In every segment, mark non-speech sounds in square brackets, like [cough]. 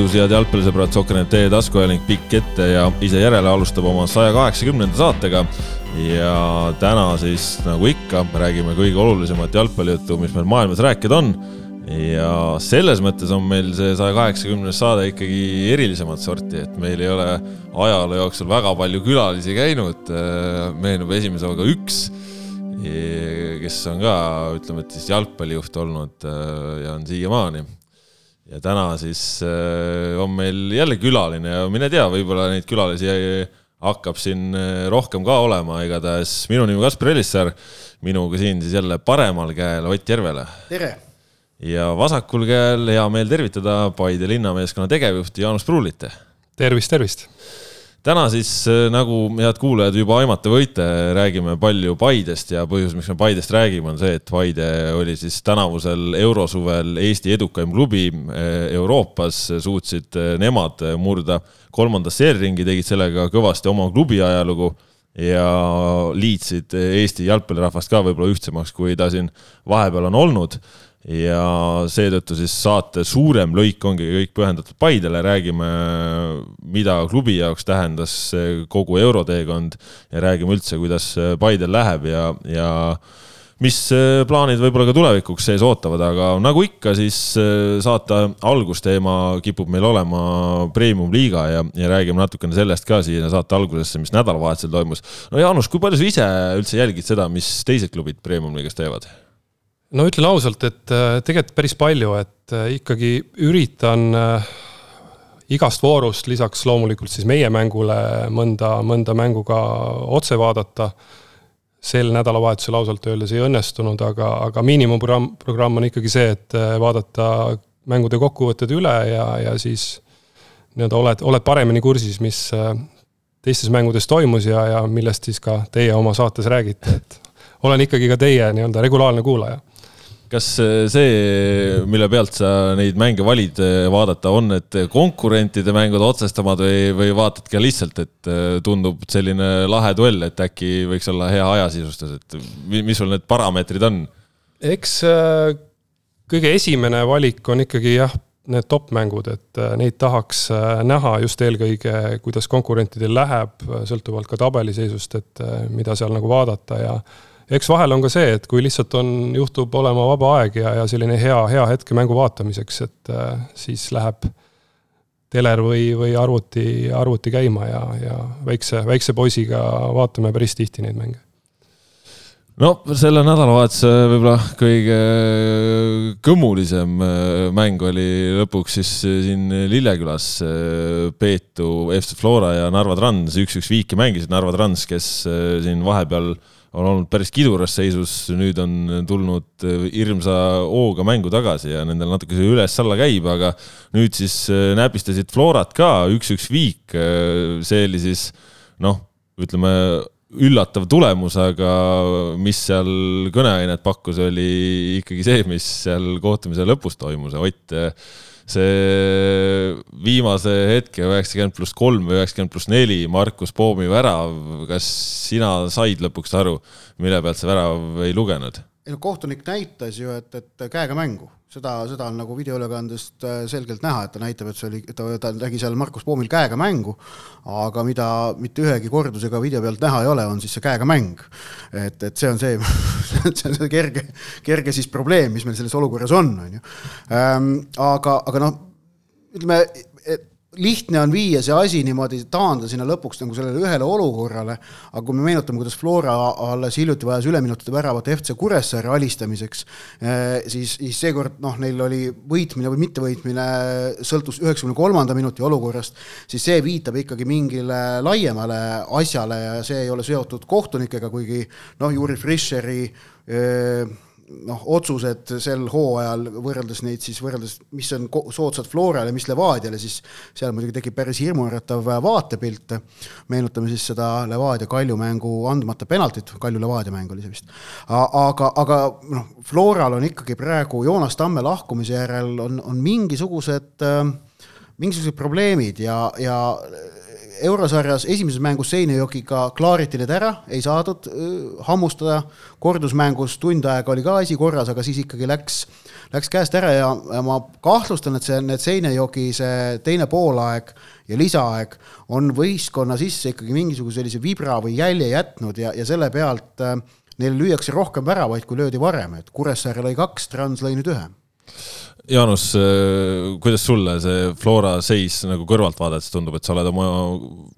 tervitus, head jalgpallisõbrad, Sokkernet teie taskuajanik pikk ette ja ise järele alustab oma saja kaheksakümnenda saatega. ja täna siis nagu ikka räägime kõige olulisemat jalgpallijuttu, mis meil maailmas rääkida on. ja selles mõttes on meil see saja kaheksakümnes saade ikkagi erilisemat sorti, et meil ei ole ajaloo jooksul väga palju külalisi käinud. meenub esimese hooga üks kes on ka, ütleme, et siis jalgpallijuht olnud ja on siiamaani ja täna siis äh, on meil jälle külaline ja mine tea, võib-olla neid külalisi hakkab siin äh, rohkem ka olema, igatahes minu nimi Kaspar Elissaar, minuga siin siis jälle paremal käel Ott Järvele. tere! ja vasakul käel hea meel tervitada Paide linnameeskonna tegevjuhti Jaanus Pruulit. tervist, tervist! Täna siis, äh, nagu head kuulajad juba aimata võite, räägime palju Paidest ja põhjus, miks me Paidest räägime, on see, et Paide oli siis tänavusel eurosuvel Eesti edukaim klubi äh, Euroopas, suutsid äh, nemad murda kolmandasse eelringi, tegid sellega kõvasti oma klubi ajalugu ja liitsid Eesti jalgpallirahvast ka võib-olla ühtsemaks, kui ta siin vahepeal on olnud ja seetõttu siis saate suurem lõik ongi kõik pühendatud Paidele, räägime, mida klubi jaoks tähendas kogu euroteekond ja räägime üldse, kuidas Paidel läheb ja, ja mis plaanid võib-olla ka tulevikuks sees ootavad, aga nagu ikka, siis saate algusteema kipub meil olema premium-liiga ja, ja räägime natukene sellest ka siia saate algusesse, mis nädalavahetusel toimus. no Jaanus, kui palju sa ise üldse jälgid seda, mis teised klubid premium-liigas teevad? No ütlen ausalt, et äh, tegelikult päris palju, et äh, ikkagi üritan äh, igast voorust lisaks loomulikult siis meie mängule mõnda, mõnda mängu ka otse vaadata. sel nädalavahetusel ausalt öeldes ei õnnestunud, aga, aga miinimumprogramm, programm on ikkagi see, et vaadata mängude kokkuvõtted üle ja, ja siis nii-öelda oled, oled paremini kursis, mis teistes mängudes toimus ja, ja millest siis ka teie oma saates räägite, et olen ikkagi ka teie nii-öelda regulaarne kuulaja kas äh, see, mille pealt sa neid mänge valid äh, vaadata, on need konkurentide mängud otsestamad või, või vaatad ka lihtsalt, et äh, tundub selline lahe duell, et äkki võiks olla hea ajasisustus, et mis sul need parameetrid on? eks kõige esimene valik on ikkagi jah, need top-mängud, et neid tahaks näha just eelkõige, kuidas konkurentidel läheb, sõltuvalt ka tabeliseisust, et mida seal nagu vaadata ja eks vahel on ka see, et kui lihtsalt on, juhtub olema vaba aeg ja, ja selline hea, hea hetk mängu vaatamiseks, et äh, siis läheb teler või, või arvuti, arvuti käima ja, ja väikse, väikse poisiga vaatame päris tihti neid mänge. No selle nädalavahetuse võib-olla kõige kõmulisem äh, mäng oli lõpuks siis siin Lillekülas äh, Peetu FC Flora ja Narva Trans, üks-üks viiki mängisid Narva Trans, kes äh, siin vahepeal äh, on olnud päris kiduras seisus, nüüd on tulnud äh, hirmsa hooga mängu tagasi ja nendel natuke see üles-alla käib, aga nüüd siis äh, näpistasid Florat ka üks-üks viik. Äh, see oli siis noh, ütleme üllatav tulemus, aga mis seal kõneainet pakkus, oli ikkagi see, mis seal kohtumise lõpus toimus. Ott see viimase hetke üheksakümmend pluss kolm või üheksakümmend pluss neli Markus Poomi värav, kas sina said lõpuks aru, mille pealt see värav ei lugenud? ei no kohtunik näitas ju, et, et käega mängu, seda, seda on nagu videoülekandest äh, selgelt näha, et ta näitab, et see oli, ta, ta nägi seal Markus Poomil käega mängu, aga mida mitte ühegi kordusega video pealt näha ei ole, on siis see käega mäng. et, et see on see [laughs] see on see kerge, kerge siis probleem, mis meil selles olukorras on, on ju. Ähm, aga, aga noh, ütleme, lihtne on viia see asi niimoodi, taanda sinna lõpuks nagu sellele ühele olukorrale, aga kui me meenutame, kuidas Flora alles hiljuti vajas üleminutite väravat FC Kuressaare alistamiseks, eh, siis, siis seekord noh, neil oli võitmine või mittevõitmine sõltus üheksakümne kolmanda minuti olukorrast, siis see viitab ikkagi mingile laiemale asjale ja see ei ole seotud kohtunikega, kuigi noh, Juri Fischeri öö, eh, noh, otsused sel hooajal võrreldes neid siis võrreldes, mis on soodsad Florale, mis Levadiale, siis seal muidugi tekib päris hirmuäratav vaatepilt. meenutame siis seda Levadia Kalju mängu andmata penaltit, Kalju Levadia mäng oli see vist. aga, aga noh, Floral on ikkagi praegu Joonas Tamme lahkumise järel on, on mingisugused, mingisugused probleemid ja, ja eurosarjas esimeses mängus Seinajokiga klaariti need ära, ei saadud hammustada, kordusmängus tund aega oli ka asi korras, aga siis ikkagi läks, läks käest ära ja, ja ma kahtlustan, et see, need Seinajoki see teine poolaeg ja lisaaeg on võistkonna sisse ikkagi mingisuguse sellise vibra või jälje jätnud ja, ja selle pealt äh, neil lüüakse rohkem väravaid, kui löödi varem, et Kuressaare lõi kaks, Trans lõi nüüd ühe Jaanus, äh, kuidas sulle see Flora seis nagu kõrvalt vaadates tundub, et sa oled oma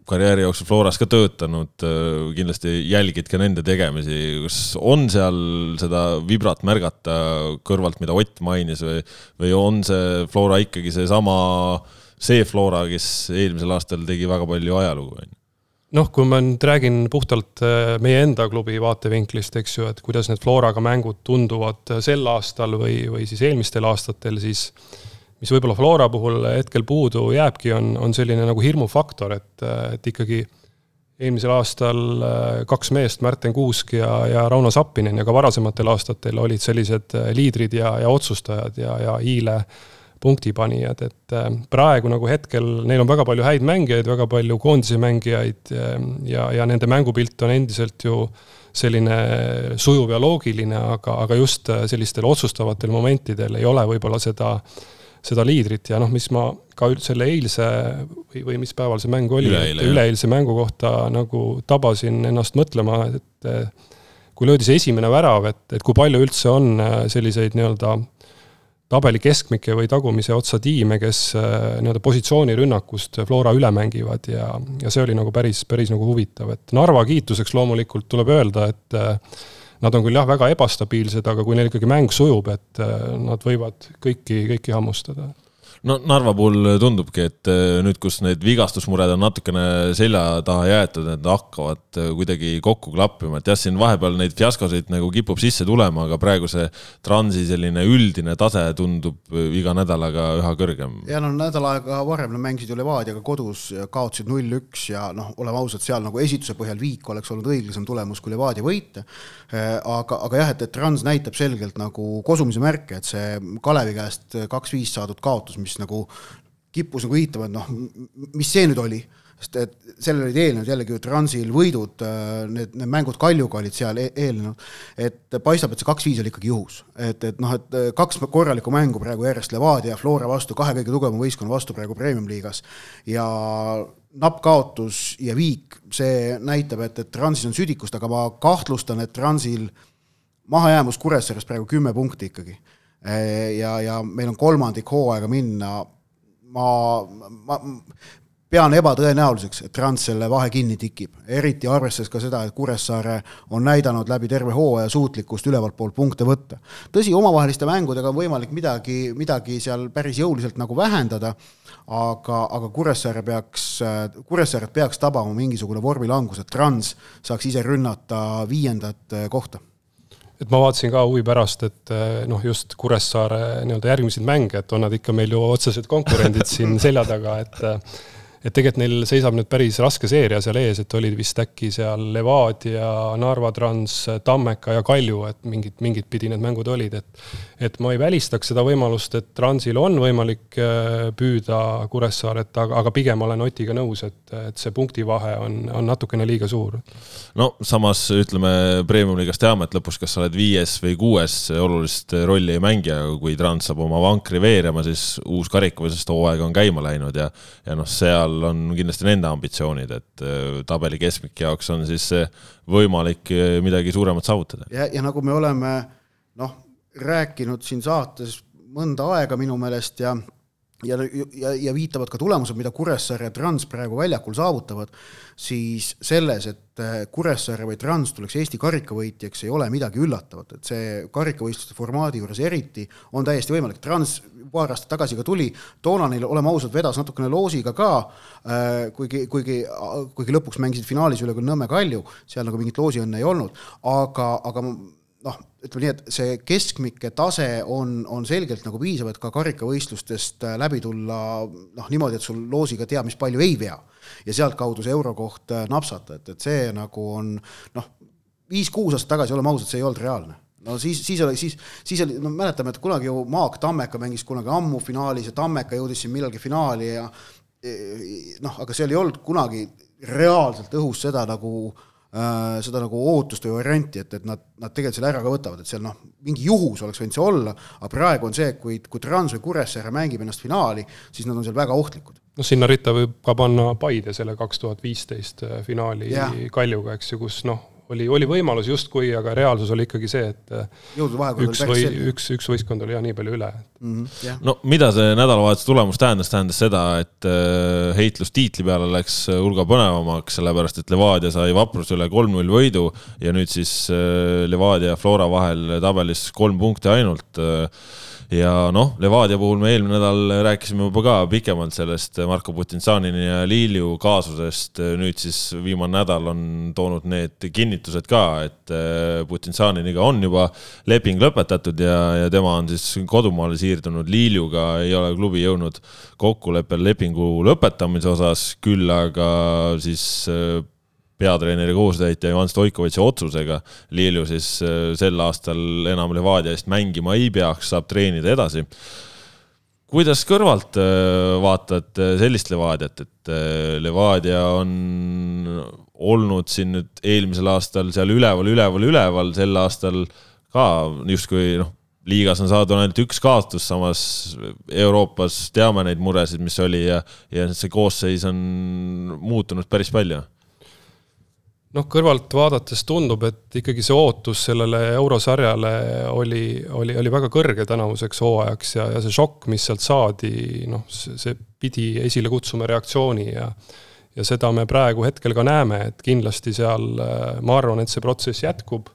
karjääri jooksul Floras ka töötanud, äh, kindlasti jälgid ka nende tegemisi, kas on seal seda vibrat märgata kõrvalt, mida Ott mainis või, või on see Flora ikkagi seesama, see Flora, kes eelmisel aastal tegi väga palju ajalugu, on ju? Noh, kui ma nüüd räägin puhtalt äh, meie enda klubi vaatevinklist, eks ju, et kuidas need Floraga mängud tunduvad äh, sel aastal või, või siis eelmistel aastatel, siis mis võib-olla Flora puhul hetkel puudu jääbki, on, on selline nagu hirmufaktor, et, äh, et ikkagi eelmisel aastal kaks meest, Märten Kuusk ja, ja Rauno Sappinen ja ka varasematel aastatel olid sellised liidrid ja, ja otsustajad ja, ja Hiile punktipanijad, et äh, praegu nagu hetkel neil on väga palju häid mängijaid, väga palju koondise mängijaid ähm, ja, ja nende mängupilt on endiselt ju selline sujuv ja loogiline, aga, aga just äh, sellistel otsustavatel momentidel ei ole võib-olla seda, seda liidrit. Ja noh, mis ma ka selle eilse või, või mis päeval see mäng oli, üleeilse mängu kohta nagu tabasin ennast mõtlema, et kui löödi see esimene värav, et, et kui palju üldse on äh, selliseid nii-öelda tabeli keskmike või tagumise otsa tiime, kes äh, nii-öelda positsioonirünnakust Flora üle mängivad ja, ja see oli nagu päris, päris nagu huvitav, et Narva kiituseks loomulikult tuleb öelda, et äh, Nad on küll jah, väga ebastabiilsed, aga kui neil ikkagi mäng sujub, et äh, nad võivad kõiki, kõiki hammustada no Narva puhul tundubki, et äh, nüüd, kus need vigastusmured on natukene selja taha jäetud, need hakkavad äh, kuidagi kokku klappima, et jah, siin vahepeal neid fiaskosid nagu kipub sisse tulema, aga praegu see Transi selline üldine tase tundub äh, iga nädalaga üha kõrgem. ja no nädal aega varem nad mängisid ju Levadiaga kodus, kaotasid null-üks ja noh, oleme ausad, seal nagu esituse põhjal viik oleks olnud õiglasem tulemus kui Levadia võita. aga, aga jah, et, et Trans näitab selgelt nagu kosumise märke, et see Kalevi käest kaks-viis saadud kaotus, mis mis nagu kippus nagu viitama, et noh, mis see nüüd oli? Sest et sellele olid eelnenud jällegi ju Transil võidud, äh, need, need mängud Kaljuga olid seal e eelnenud, et paistab, et see kaks-viis oli ikkagi juhus. et, et noh, et äh, kaks korralikku mängu praegu järjest Levadia ja Flora vastu, kahe kõige tugevama võistkonna vastu praegu Premium-liigas ja napp kaotus ja viik, see näitab, et, et Transil on südikust, aga ma kahtlustan, et Transil mahajäämus Kuressaarest praegu kümme punkti ikkagi ja, ja meil on kolmandik hooaega minna, ma, ma pean ebatõenäoliseks, et Trans selle vahe kinni tikib, eriti arvestades ka seda, et Kuressaare on näidanud läbi terve hooaja suutlikkust ülevalt poolt punkte võtta. tõsi, omavaheliste mängudega on võimalik midagi, midagi seal päris jõuliselt nagu vähendada, aga, aga Kuressaare peaks, Kuressaaret peaks tabama mingisugune vormilangus, et Trans saaks ise rünnata viiendat kohta et ma vaatasin ka huvi pärast, et eh, noh, just Kuressaare nii-öelda järgmiseid mänge, et on nad ikka meil ju otsesed konkurendid siin selja taga, et et tegelikult neil seisab nüüd päris raske seeria seal ees, et olid vist äkki seal Levadia, Narva Trans, Tammeka ja Kalju, et mingid, mingit pidi need mängud olid, et et ma ei välistaks seda võimalust, et Transil on võimalik äh, püüda Kuressaaret, aga, aga pigem olen Otiga nõus, et, et see punktivahe on, on natukene liiga suur. no samas ütleme, Premium-liigas teame, et lõpus, kas sa oled viies või kuues, olulist rolli ei mängi, aga kui Trans saab oma vankri veerema, siis uus karikavõistlust hooaeg on käima läinud ja ja noh, seal seal on kindlasti nende ambitsioonid, et äh, tabeli keskmike jaoks on siis võimalik äh, midagi suuremat saavutada. ja, ja nagu me oleme noh, rääkinud siin saates mõnda aega minu meelest ja ja, ja, ja viitavad ka tulemused, mida Kuressaare Trans praegu väljakul saavutavad, siis selles, et äh, Kuressaare või Trans tuleks Eesti karikavõitjaks, ei ole midagi üllatavat, et see karikavõistluste formaadi juures eriti on täiesti võimalik, Trans paar aastat tagasi ka tuli, toona neil, oleme ausad, vedas natukene loosiga ka, äh, kuigi, kuigi, kuigi lõpuks mängisid finaalis üle küll Nõmme Kalju, seal nagu mingit loosiõnne ei olnud, aga, aga ütleme nii, et see keskmike tase on, on selgelt nagu piisav, et ka karikavõistlustest äh, läbi tulla noh, niimoodi, et sul loosiga teab, mis palju ei vea. ja sealtkaudu see eurokoht äh, napsata, et, et see nagu on noh, viis-kuus aastat tagasi, oleme ausad, see ei olnud reaalne no siis, siis oli, siis, siis oli, no mäletame, et kunagi ju Maak Tammeka mängis kunagi ammu finaalis ja Tammeka jõudis siin millalgi finaali ja noh, aga seal ei olnud kunagi reaalselt õhus seda nagu äh, seda nagu ootust või varianti, et, et nad, nad tegelikult selle ära ka võtavad, et seal noh, mingi juhus oleks võinud see olla, aga praegu on see, et kui, kui Trans või Kuressaare mängib ennast finaali, siis nad on seal väga ohtlikud. noh, sinna ritta võib ka panna Paide selle kaks tuhat viisteist finaali ja. Kaljuga, eks ju, kus noh, oli, oli võimalus justkui, aga reaalsus oli ikkagi see, et üks või üks, üks võistkond oli jah nii palju üle mm. -hmm, yeah. no mida see nädalavahetuse tulemus tähendas, tähendas seda, et äh, heitlus tiitli peale läks hulga põnevamaks, sellepärast et Levadia sai Vapruse üle kolm-null võidu ja nüüd siis äh, Levadia ja Flora vahel tabelis kolm punkti ainult äh, ja noh, Levadia puhul me eelmine nädal rääkisime juba ka pikemalt sellest Marko Putinsanini ja Lilju kaasusest. nüüd siis viimane nädal on toonud need kinnitused ka, et äh, Putinsaniniga on juba leping lõpetatud ja, ja tema on siis kodumaale siirdunud. Liljuga ei ole klubi jõudnud kokkuleppel lepingu lõpetamise osas, küll aga siis äh, peatreeneri kohusetäitja Ivan Stoikovitši otsusega Lilju siis äh, sel aastal enam Levadia eest mängima ei peaks, saab treenida edasi. kuidas kõrvalt äh, vaatad äh, sellist Levadiat, et Levadia on olnud siin nüüd eelmisel aastal seal üleval, üleval, üleval, sel aastal ka justkui noh, liigas on saadud ainult üks kaotus, samas Euroopas teame neid muresid, mis oli ja, ja see koosseis on muutunud päris palju noh, kõrvalt vaadates tundub, et ikkagi see ootus sellele eurosarjale oli, oli, oli väga kõrge tänavuseks hooajaks ja, ja see šokk, mis sealt saadi, noh, see pidi esile kutsuma reaktsiooni ja ja seda me praegu hetkel ka näeme, et kindlasti seal ma arvan, et see protsess jätkub.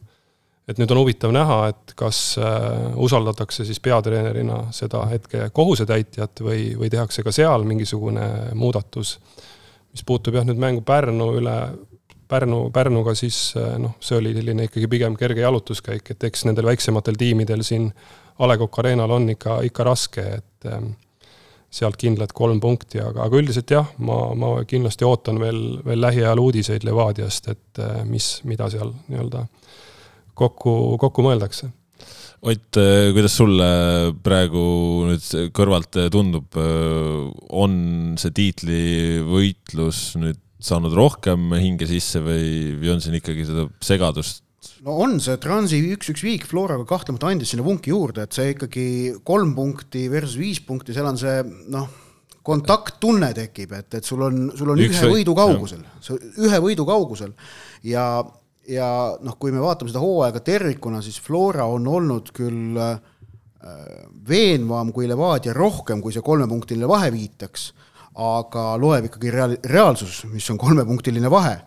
et nüüd on huvitav näha, et kas äh, usaldatakse siis peatreenerina seda hetke kohusetäitjat või, või tehakse ka seal mingisugune muudatus. mis puutub jah, nüüd mängu Pärnu üle Pärnu, Pärnuga, siis eh, noh, see oli selline ikkagi pigem kerge jalutuskäik, et eks nendel väiksematel tiimidel siin A Le Coq Arena'l on ikka, ikka raske, et eh, sealt kindlalt kolm punkti, aga, aga üldiselt jah, ma, ma kindlasti ootan veel, veel lähiajal uudiseid Levadiast, et eh, mis, mida seal nii-öelda kokku, kokku mõeldakse. Ott, kuidas sulle praegu nüüd kõrvalt tundub, on see tiitlivõitlus nüüd saanud rohkem hinge sisse või, või on siin ikkagi seda segadust? no on see Transi üks-üks viik Floraga kahtlemata andis sinna vunki juurde, et see ikkagi kolm punkti versus viis punkti, seal on see noh, kontakttunne tekib, et, et sul on, sul on üks ühe võidu kaugusel, ühe võidu kaugusel. Ja, ja noh, kui me vaatame seda hooaega tervikuna, siis Flora on olnud küll äh, veenvam kui Levadia rohkem, kui see kolmepunktiline vahe viitaks aga loeb ikkagi reaal-, reaalsus, mis on kolmepunktiline vahe.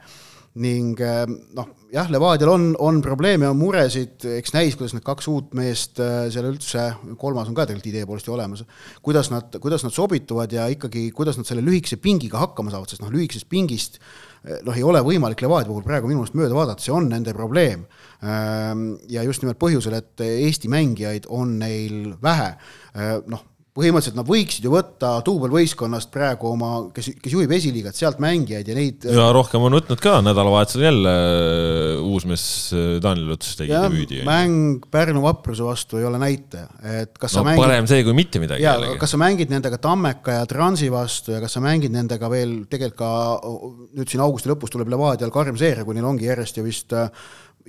ning eh, noh, jah, Levadial on, on probleeme, on muresid, eks näis, kuidas need kaks uut meest eh, seal üldse, kolmas on ka tegelikult idee poolest ju olemas, kuidas nad, kuidas nad sobituvad ja ikkagi, kuidas nad selle lühikese pingiga hakkama saavad, sest noh, lühikesest pingist eh, noh, ei ole võimalik Levadia puhul praegu minu meelest mööda vaadata, see on nende probleem. Ja just nimelt põhjusel, et Eesti mängijaid on neil vähe. noh, põhimõtteliselt nad võiksid ju võtta duubelvõistkonnast praegu oma, kes, kes juhib esiliigat, sealt mängijaid ja neid. ja rohkem on võtnud ka, nädalavahetusel jälle äh, uusmees äh, Daniel Luts tegi debüüdi. mäng Pärnu vapruse vastu ei ole näitaja, et kas no, sa mängid. parem see kui mitte midagi. ja, kas sa mängid nendega Tammeka ja Transi vastu ja kas sa mängid nendega veel tegelikult ka nüüd siin augusti lõpus tuleb Levadial karm seeria, kui neil ongi järjest ju vist äh,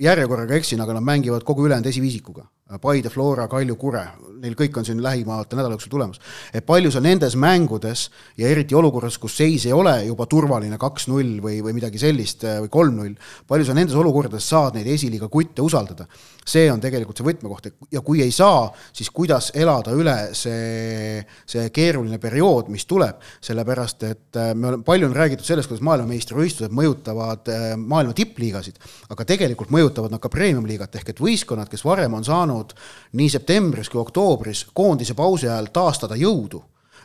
järjekorraga eksin, aga nad mängivad kogu ülejäänud esiviisikuga. Paide, Flora, Kalju, Kure, neil kõik on siin lähimate nädala jooksul tulemas. et palju sa nendes mängudes ja eriti olukorras, kus seis ei ole juba turvaline kaks-null või, või midagi sellist või kolm-null, palju sa nendes olukordades saad neid esiliiga kutte usaldada? see on tegelikult see võtmekoht ja kui ei saa, siis kuidas elada üle see, see keeruline periood, mis tuleb, sellepärast et äh, me oleme, palju on räägitud sellest, kuidas maailmameistrivõistlused mõjutavad äh, maailma tippliigasid, aga tegelikult mõjutavad nad ka premium-liigat, ehk et võistkonnad, kes varem on saanud nii septembris kui oktoobris koondise pausi ajal taastada jõudu.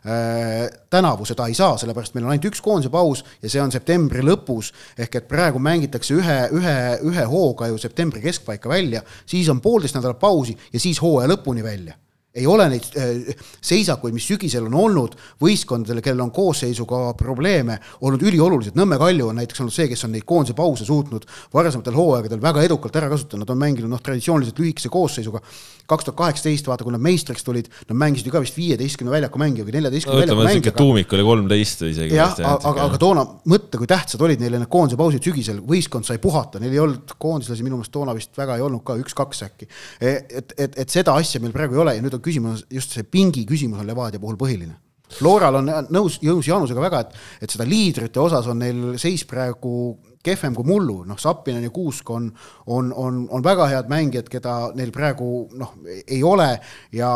Äh, tänavu seda ei saa, sellepärast meil on ainult üks koondise paus ja see on septembri lõpus, ehk et praegu mängitakse ühe, ühe, ühe hooga ju septembri keskpaika välja, siis on poolteist nädalat pausi ja siis hooaja lõpuni välja ei ole neid äh, seisakuid, mis sügisel on olnud võistkondadele, kellel on koosseisuga probleeme, olnud üliolulised. Nõmme Kalju on näiteks olnud see, kes on neid koondise pause suutnud varasematel hooaegadel väga edukalt ära kasutada, nad on mänginud noh, traditsiooniliselt lühikese koosseisuga. kaks tuhat kaheksateist, vaata, kui nad meistriks tulid, nad mängisid ju ka vist viieteistkümne väljaku mängi või neljateistkümne väljaku mängi. tuumik oli kolmteist isegi. jah, aga, aga toona mõtle, kui tähtsad olid neile need koondise pausid sügisel, võistkond sai puhata, neil ei olnud koondislasi minu meelest toona vist väga ei olnud ka, üks-kaks äkki. E, et, et, et seda asja meil praegu ei ole ja nüüd on küsimus, just see pingi küsimus on Levadia puhul põhiline. Floral on nõus, nõus Jaanusega väga, et, et seda liidrite osas on neil seis praegu kehvem kui mullu, noh, Sapinen ja Kuusk on, on, on, on väga head mängijad, keda neil praegu noh, ei ole ja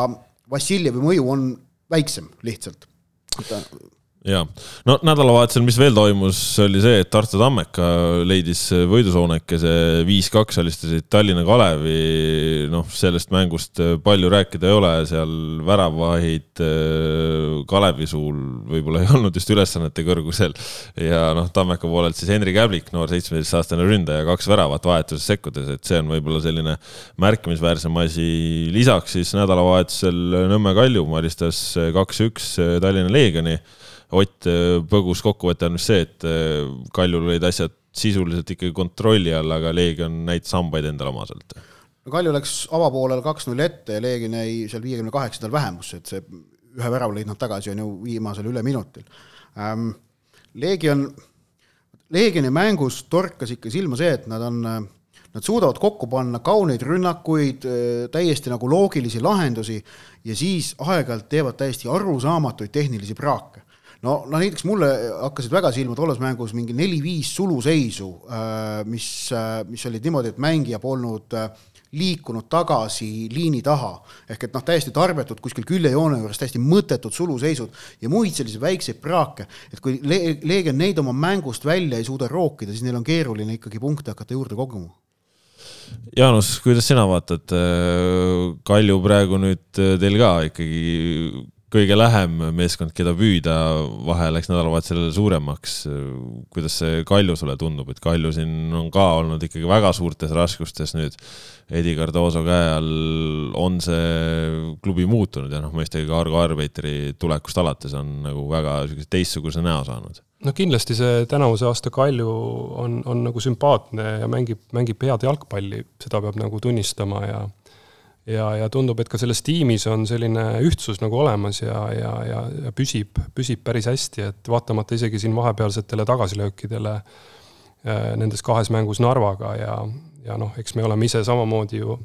Vassiljevi mõju on väiksem lihtsalt ja no nädalavahetusel, mis veel toimus, oli see, et Tartu Tammeka leidis võidusoonekese viis-kaks alistasid Tallinna Kalevi. noh, sellest mängust palju rääkida ei ole, seal väravahid Kalevi suul võib-olla ei [laughs] olnud just ülesannete kõrgusel. ja noh, Tammeka poolelt siis Henri Käblik, noor seitsmeteistaastane ründaja, kaks väravat vahetuses sekkudes, et see on võib-olla selline märkimisväärsem asi. lisaks siis nädalavahetusel Nõmme Kalju alistas kaks-üks Tallinna Leegioni Ott äh, põgus kokkuvõte on see, et äh, Kaljul olid asjad sisuliselt ikkagi kontrolli all, aga Leegion näitas hambaid endale omaselt. no Kalju läks avapoolel kaks-null ette ja Leegion jäi seal viiekümne kaheksandal vähemusse, et see ühe värava lõid nad tagasi, on ju, viimasel üleminutil ähm,. Leegion, Leegioni mängus torkas ikka silma see, et nad on Nad suudavad kokku panna kauneid rünnakuid, äh, täiesti nagu loogilisi lahendusi ja siis aeg-ajalt teevad täiesti arusaamatuid tehnilisi praake no, no näiteks mulle hakkasid väga silma tolles mängus mingi neli-viis suluseisu, äh, mis, äh, mis olid niimoodi, et mängija polnud äh, liikunud tagasi liini taha. ehk et noh, täiesti tarbetud kuskil küljejoone juures, täiesti mõttetud suluseisud ja muid selliseid väikseid praake, et kui Le Leegion neid oma mängust välja ei suuda rookida, siis neil on keeruline ikkagi punkte hakata juurde koguma. Jaanus, kuidas sina vaatad, Kalju praegu nüüd teil ka ikkagi kõige lähem meeskond, keda püüda, vahe läks nädalavahetusel suuremaks. kuidas see Kalju sulle tundub, et Kalju siin on ka olnud ikkagi väga suurtes raskustes nüüd Edi Cardoso käe all on see klubi muutunud ja noh, mõistagi ka Argo Arbeiteri tulekust alates on nagu väga niisuguse teistsuguse näo saanud. no kindlasti see tänavuse aasta Kalju on, on nagu sümpaatne ja mängib, mängib head jalgpalli, seda peab nagu tunnistama ja ja, ja tundub, et ka selles tiimis on selline ühtsus nagu olemas ja, ja, ja, ja püsib, püsib päris hästi, et vaatamata isegi siin vahepealsetele tagasilöökidele äh, nendes kahes mängus Narvaga ja, ja noh, eks me oleme ise samamoodi ju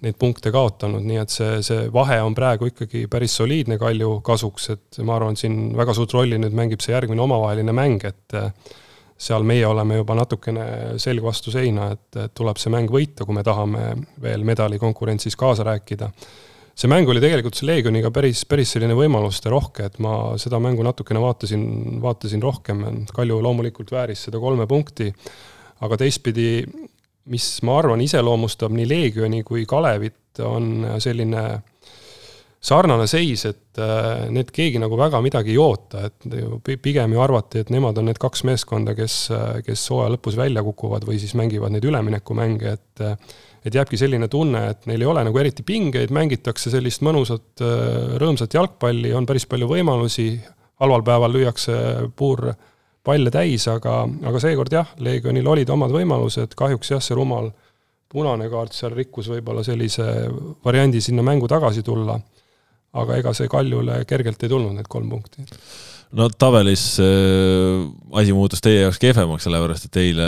neid punkte kaotanud, nii et see, see vahe on praegu ikkagi päris soliidne Kalju kasuks, et ma arvan, siin väga suurt rolli nüüd mängib see järgmine omavaheline mäng, et seal meie oleme juba natukene selg vastu seina, et, tuleb see mäng võita, kui me tahame veel medalikonkurentsis kaasa rääkida. see mäng oli tegelikult Leegioniga päris, päris selline võimaluste rohke, et ma seda mängu natukene vaatasin, vaatasin rohkem, Kalju loomulikult vääris seda kolme punkti, aga teistpidi, mis ma arvan, iseloomustab nii Leegioni kui Kalevit, on selline sarnane seis, et äh, need keegi nagu väga midagi ei oota, et pigem ju arvati, et nemad on need kaks meeskonda, kes, äh, kes hooaja lõpus välja kukuvad või siis mängivad neid üleminekumänge, et äh, et jääbki selline tunne, et neil ei ole nagu eriti pingeid, mängitakse sellist mõnusat rõõmsat jalgpalli, on päris palju võimalusi, halval päeval lüüakse puur palle täis, aga, aga seekord jah, Leegionil olid omad võimalused, kahjuks jah, see rumal punane kaart seal rikkus võib-olla sellise variandi sinna mängu tagasi tulla aga ega see Kaljule kergelt ei tulnud, need kolm punkti. no tabelis äh, asi muutus teie jaoks kehvemaks, sellepärast et eile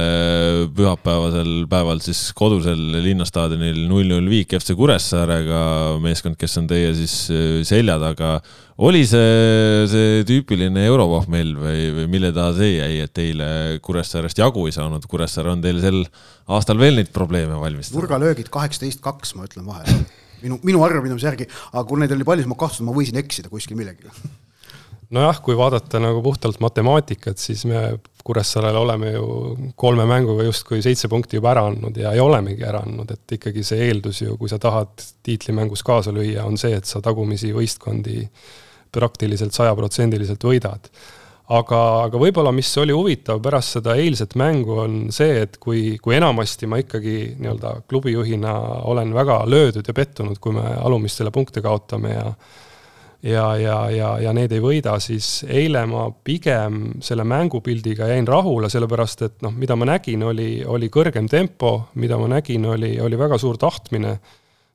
pühapäevasel päeval siis kodusel linnastaadionil null-null viik FC Kuressaarega, meeskond, kes on teie siis äh, selja taga. oli see, see tüüpiline eurovohmell või, või mille taha see jäi, et eile Kuressaarest jagu ei saanud, Kuressaare on teil sel aastal veel neid probleeme valmistanud? nurgalöögid kaheksateist, kaks, ma ütlen vahele minu, minu arvamise järgi, aga kui neid oli palju, siis ma kahtlusin, ma võisin eksida kuskil millegagi nojah, kui vaadata nagu puhtalt matemaatikat, siis me Kuressaarele oleme ju kolme mänguga justkui seitse punkti juba ära andnud ja, ja olemegi ära andnud, et ikkagi see eeldus ju, kui sa tahad tiitlimängus kaasa lüüa, on see, et sa tagumisi võistkondi praktiliselt sajaprotsendiliselt võidad. Aga, aga võib-olla, mis oli huvitav pärast seda eilset mängu, on see, et kui, kui enamasti ma ikkagi nii-öelda klubijuhina olen väga löödud ja pettunud, kui me alumistele punkte kaotame ja ja, ja, ja, ja need ei võida, siis eile ma pigem selle mängupildiga jäin rahule, sellepärast et noh, mida ma nägin, oli, oli kõrgem tempo, mida ma nägin, oli, oli väga suur tahtmine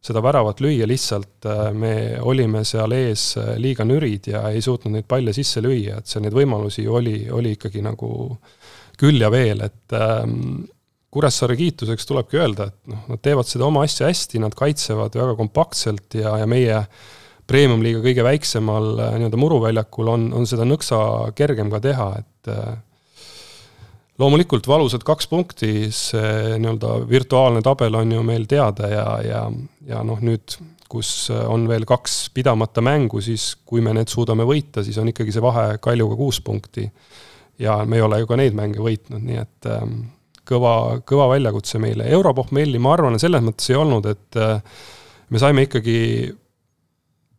seda väravat lüüa, lihtsalt äh, me olime seal ees äh, liiga nürid ja ei suutnud neid palle sisse lüüa, et seal neid võimalusi oli, oli ikkagi nagu küll ja veel, et ähm, Kuressaare kiituseks tulebki öelda, et noh, nad teevad seda oma asja hästi, nad kaitsevad väga kompaktselt ja, ja meie premium-liiga kõige väiksemal äh, nii-öelda muruväljakul on, on seda nõksa kergem ka teha, et loomulikult valusad kaks punkti, see nii-öelda virtuaalne tabel on ju meil teada ja, ja, ja noh, nüüd kus on veel kaks pidamata mängu, siis kui me need suudame võita, siis on ikkagi see vahe Kaljuga kuus punkti. ja me ei ole ju ka neid mänge võitnud, nii et ähm, kõva, kõva väljakutse meile. Europohmelli, ma arvan, selles mõttes ei olnud, et äh, me saime ikkagi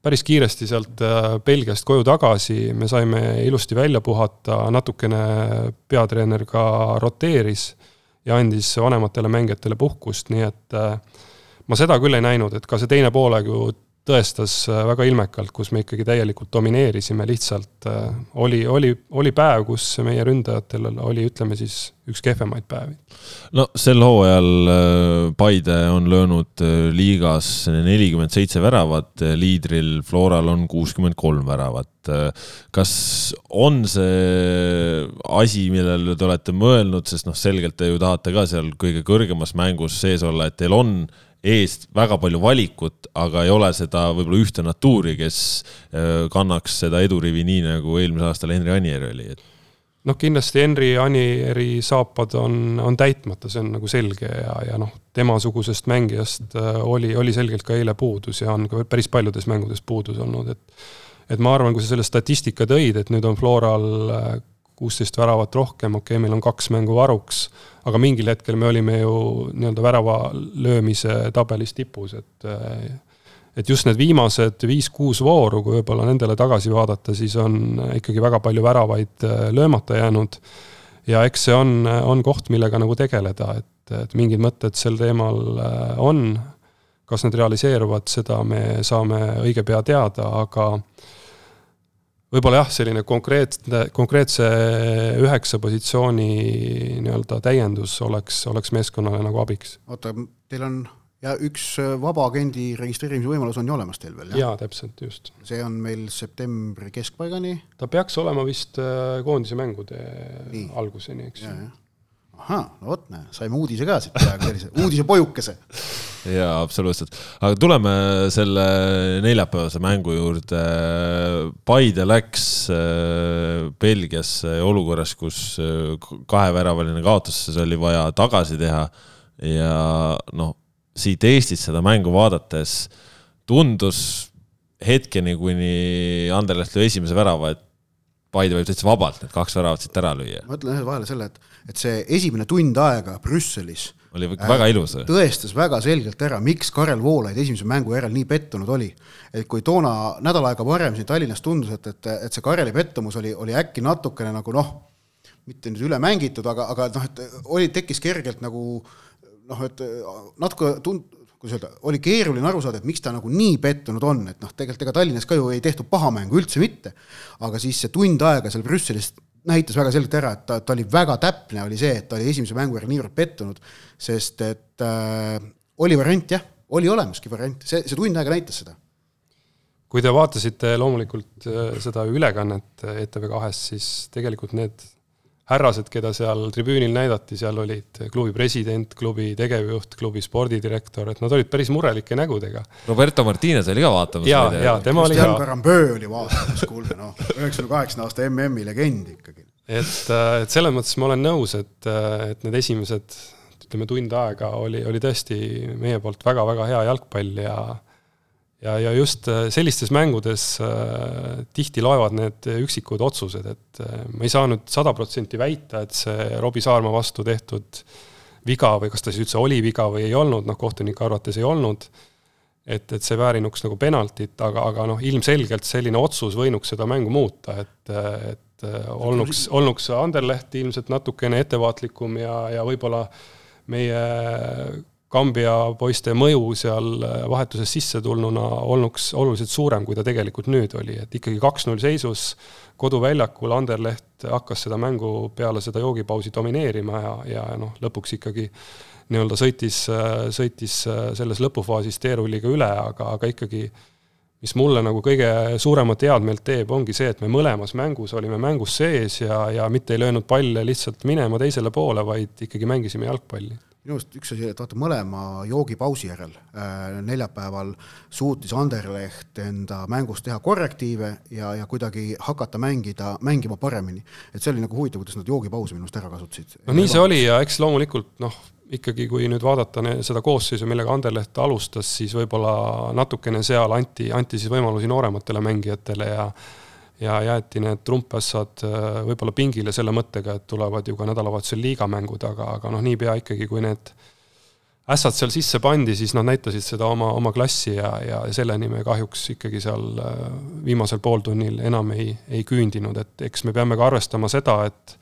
päris kiiresti sealt äh, Belgiast koju tagasi, me saime ilusti välja puhata, natukene peatreener ka roteeris ja andis vanematele mängijatele puhkust, nii et äh, ma seda küll ei näinud, et ka see teine poolaeg ju tõestas äh, väga ilmekalt, kus me ikkagi täielikult domineerisime, lihtsalt äh, oli, oli, oli päev, kus meie ründajatel oli, ütleme siis, üks kehvemaid päevi. no sel hooajal äh, Paide on löönud liigas nelikümmend seitse väravat, liidril Floral on kuuskümmend kolm väravat. kas on see asi, millele te olete mõelnud, sest noh, selgelt te ju tahate ka seal kõige kõrgemas mängus sees olla, et teil on eest väga palju valikut, aga ei ole seda võib-olla ühte natuuri, kes äh, kannaks seda edurivi nii, nagu eelmisel aastal Henri Anier oli, et noh, kindlasti Henri Anieri saapad on, on täitmata, see on nagu selge ja, ja noh, temasugusest mängijast äh, oli, oli selgelt ka eile puudus ja on ka päris paljudes mängudes puudus olnud, et et ma arvan, kui sa selle statistika tõid, et nüüd on Floral äh, kuusteist väravat rohkem, okei okay,, meil on kaks mängu varuks, aga mingil hetkel me olime ju nii-öelda värava löömise tabelis tipus, et et just need viimased viis-kuus vooru, kui võib-olla nendele tagasi vaadata, siis on ikkagi väga palju väravaid äh, löömata jäänud. ja eks see on, on koht, millega nagu tegeleda, et, et mingid mõtted sel teemal äh, on. kas need realiseeruvad, seda me saame õige pea teada, aga võib-olla jah, selline konkreetne, konkreetse üheksa positsiooni nii-öelda täiendus oleks, oleks meeskonnale nagu abiks. oota, teil on ja üks vaba agendi registreerimise võimalus on ju olemas teil veel, jah? jaa, täpselt, just. see on meil septembri keskpaigani? ta peaks olema vist äh, koondise mängude Nii. alguseni, eks ju ahah, no vot, näe, saime uudise ka siit praegu, sellise uudisepojukese. jaa, absoluutselt. aga tuleme selle neljapäevase mängu juurde. Paide läks äh, Belgiasse olukorras, kus äh, kaheväravaline kaotus, oli vaja tagasi teha. ja noh, siit Eestit seda mängu vaadates tundus hetkeni, kuni Anderleht lõi esimese värava, et Paide võib täitsa vabalt need kaks väravat siit ära lüüa. ma ütlen ühe vahele selle, et, et see esimene tund aega Brüsselis oli väga äh, ilus. tõestas väga selgelt ära, miks Karel Voolaid esimese mängu järel nii pettunud oli. et kui toona nädal aega varem siin Tallinnas tundus, et, et, et see Kareli pettumus oli, oli äkki natukene nagu noh, mitte nüüd üle mängitud, aga, aga noh, et oli, tekkis kergelt nagu noh, et natuke tund-, kuidas öelda, oli keeruline aru saada, et miks ta nagu nii pettunud on, et noh, tegelikult ega Tallinnas ka ju ei tehtud paha mängu, üldse mitte. aga siis see tund aega seal Brüsselis näitas väga selgelt ära, et ta, ta oli väga täpne, oli see, et ta oli esimese mängu järel niivõrd pettunud, sest et äh, oli variant jah, oli olemaski variant, see, see tund aega näitas seda kui te vaatasite loomulikult äh, seda ülekannet ETV kahes, siis tegelikult need härrased, keda seal tribüünil näidati, seal olid klubi president, klubi tegevjuht, klubi spordidirektor, et nad olid päris murelike nägudega. Roberto Martinez oli ka vaatamas. ja, ja tema oli ka. Carambeu oli vaatamas, kuulge noh, üheksakümne kaheksakümne aasta MM-i legend ikkagi. et, äh, et selles mõttes ma olen nõus, et, äh, et need esimesed ütleme, tund aega oli, oli tõesti meie poolt väga-väga hea jalgpall ja ja, ja just äh, sellistes mängudes äh, tihti loevad need üksikud otsused, et äh, ma ei saa nüüd sada protsenti väita, et see Robbie Saarma vastu tehtud viga või kas ta siis üldse oli viga või ei olnud, noh, kohtunike arvates ei olnud, et, et see väärinuks nagu penaltit, aga, aga noh, ilmselgelt selline otsus võinuks seda mängu muuta, et, et et olnuks, olnuks Anderleht ilmselt natukene ettevaatlikum ja, ja võib-olla meie Kambja poiste mõju seal vahetuses sisse tulnuna olnuks oluliselt suurem, kui ta tegelikult nüüd oli, et ikkagi kaks-null seisus koduväljakul Anderleht hakkas seda mängu peale seda joogipausi domineerima ja, ja noh, lõpuks ikkagi nii-öelda sõitis, sõitis selles lõpufaasis teerulliga üle, aga, aga ikkagi mis mulle nagu kõige suuremat headmeelt teeb, ongi see, et me mõlemas mängus olime mängus sees ja, ja mitte ei löönud palle lihtsalt minema teisele poole, vaid ikkagi mängisime jalgpalli minu arust üks asi, et vaata mõlema joogipausi järel äh, neljapäeval suutis Anderleht enda mängus teha korrektiive ja, ja kuidagi hakata mängida, mängima paremini. et see oli nagu huvitav, kuidas nad joogipausi minu arust ära kasutasid. no nii see oli ja eks loomulikult noh, ikkagi kui nüüd vaadata seda koosseisu, millega Anderleht alustas, siis võib-olla natukene seal anti, anti siis võimalusi noorematele mängijatele ja ja jäeti need trumpassad äh, võib-olla pingile selle mõttega, et tulevad ju ka nädalavahetusel liigamängud, aga, aga noh, niipea ikkagi, kui need ässad seal sisse pandi, siis nad näitasid seda oma, oma klassi ja, ja selleni me kahjuks ikkagi seal äh, viimasel pooltunnil enam ei, ei küündinud, et eks me peame ka arvestama seda, et